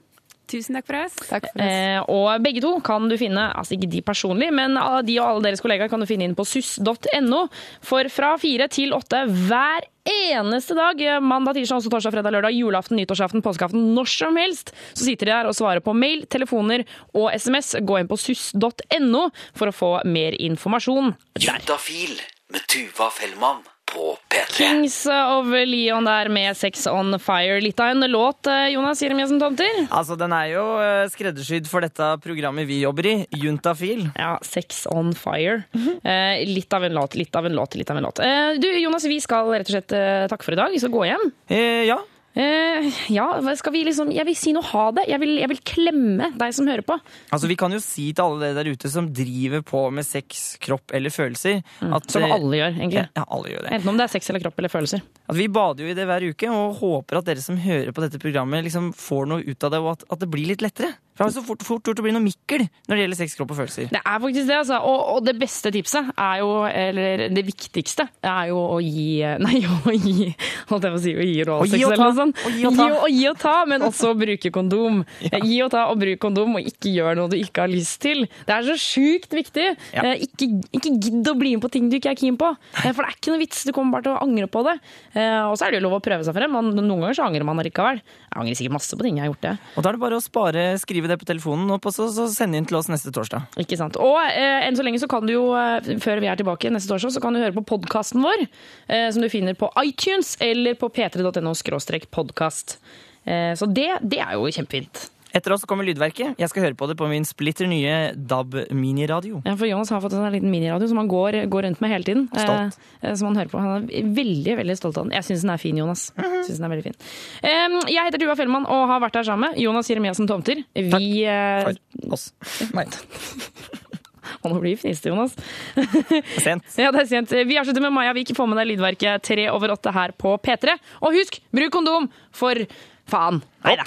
Tusen takk for oss. Eh, og begge to kan du finne, altså ikke de personlig, men de og alle deres kollegaer kan du finne inn på suss.no. For fra fire til åtte hver eneste dag, eh, mandag, tirsdag, også torsdag, fredag, lørdag, julaften, nyttårsaften, påskeaften, når som helst, så sitter de der og svarer på mail, telefoner og SMS. Gå inn på suss.no for å få mer informasjon der. Juntafil med Tuva Fellmann på P3. Kings of Leon der med Sex on Fire. Litt av en låt, eh, Jonas Jeremiassen Tomter. Altså, Den er jo eh, skreddersydd for dette programmet vi jobber i, Juntafil. Ja, Sex on Fire. eh, litt av en låt, litt av en låt, litt av en låt. Eh, du, Jonas, vi skal rett og slett eh, takke for i dag. Vi skal gå hjem. Eh, ja. Eh, ja, skal vi liksom Jeg vil si noe ha det. Jeg vil, jeg vil klemme deg som hører på. Altså, Vi kan jo si til alle dere der ute som driver på med sex, kropp eller følelser at, Som eh, alle gjør, egentlig. Ja, alle gjør det. Enten om det er sex eller kropp eller følelser. At Vi bader jo i det hver uke og håper at dere som hører på dette programmet, liksom får noe ut av det, og at, at det blir litt lettere. For det er så fort, fort gjort å bli noe mikkel når det gjelder sex, kropp og følelser. Det er faktisk det, altså. Og, og det beste tipset er jo, eller det viktigste, er jo å gi Nei, å gi Holdt jeg på å si å gi Å og eller noe sånt. Å gi og ta. Gi, og gi og ta, men også bruke kondom. Gi og ta og bruk kondom, og ikke gjør noe du ikke har lyst til. Det er så sjukt viktig. Ja. Eh, Ikke, ikke gidd å bli med på ting du ikke er keen på. Eh, For det er ikke noe vits. Du kommer bare til å angre på det. Eh, Og så er det jo lov å prøve seg frem. men Noen ganger så angrer man allikevel. Jeg angrer sikkert masse på ting jeg har gjort det. Og da er det bare å spare, skrive det på telefonen og så, så sende inn til oss neste torsdag. Ikke sant. Og eh, enn så lenge så kan du jo, eh, før vi er tilbake neste torsdag, så kan du høre på podkasten vår, eh, som du finner på iTunes eller på p3.no podkast. Eh, så det, det er jo kjempefint. Etter oss kommer Lydverket. Jeg skal høre på det på min splitter nye DAB miniradio. Ja, for Jonas har fått en liten miniradio som han går, går rundt med hele tiden. Stolt. Eh, som Han hører på. Han er veldig veldig stolt av den. Jeg syns den er fin, Jonas. Synes den er veldig fin. Eh, jeg heter Tuva Fjellmann og har vært her sammen med Jonas Jeremiassen Tomter. Vi Takk For oss. Nei. Og nå blir vi fniste, Jonas. Sent. Ja, det er sent. Vi avslutter med Maja Vik. Få med deg lydverket tre over åtte her på P3. Og husk, bruk kondom! For faen. Nei da.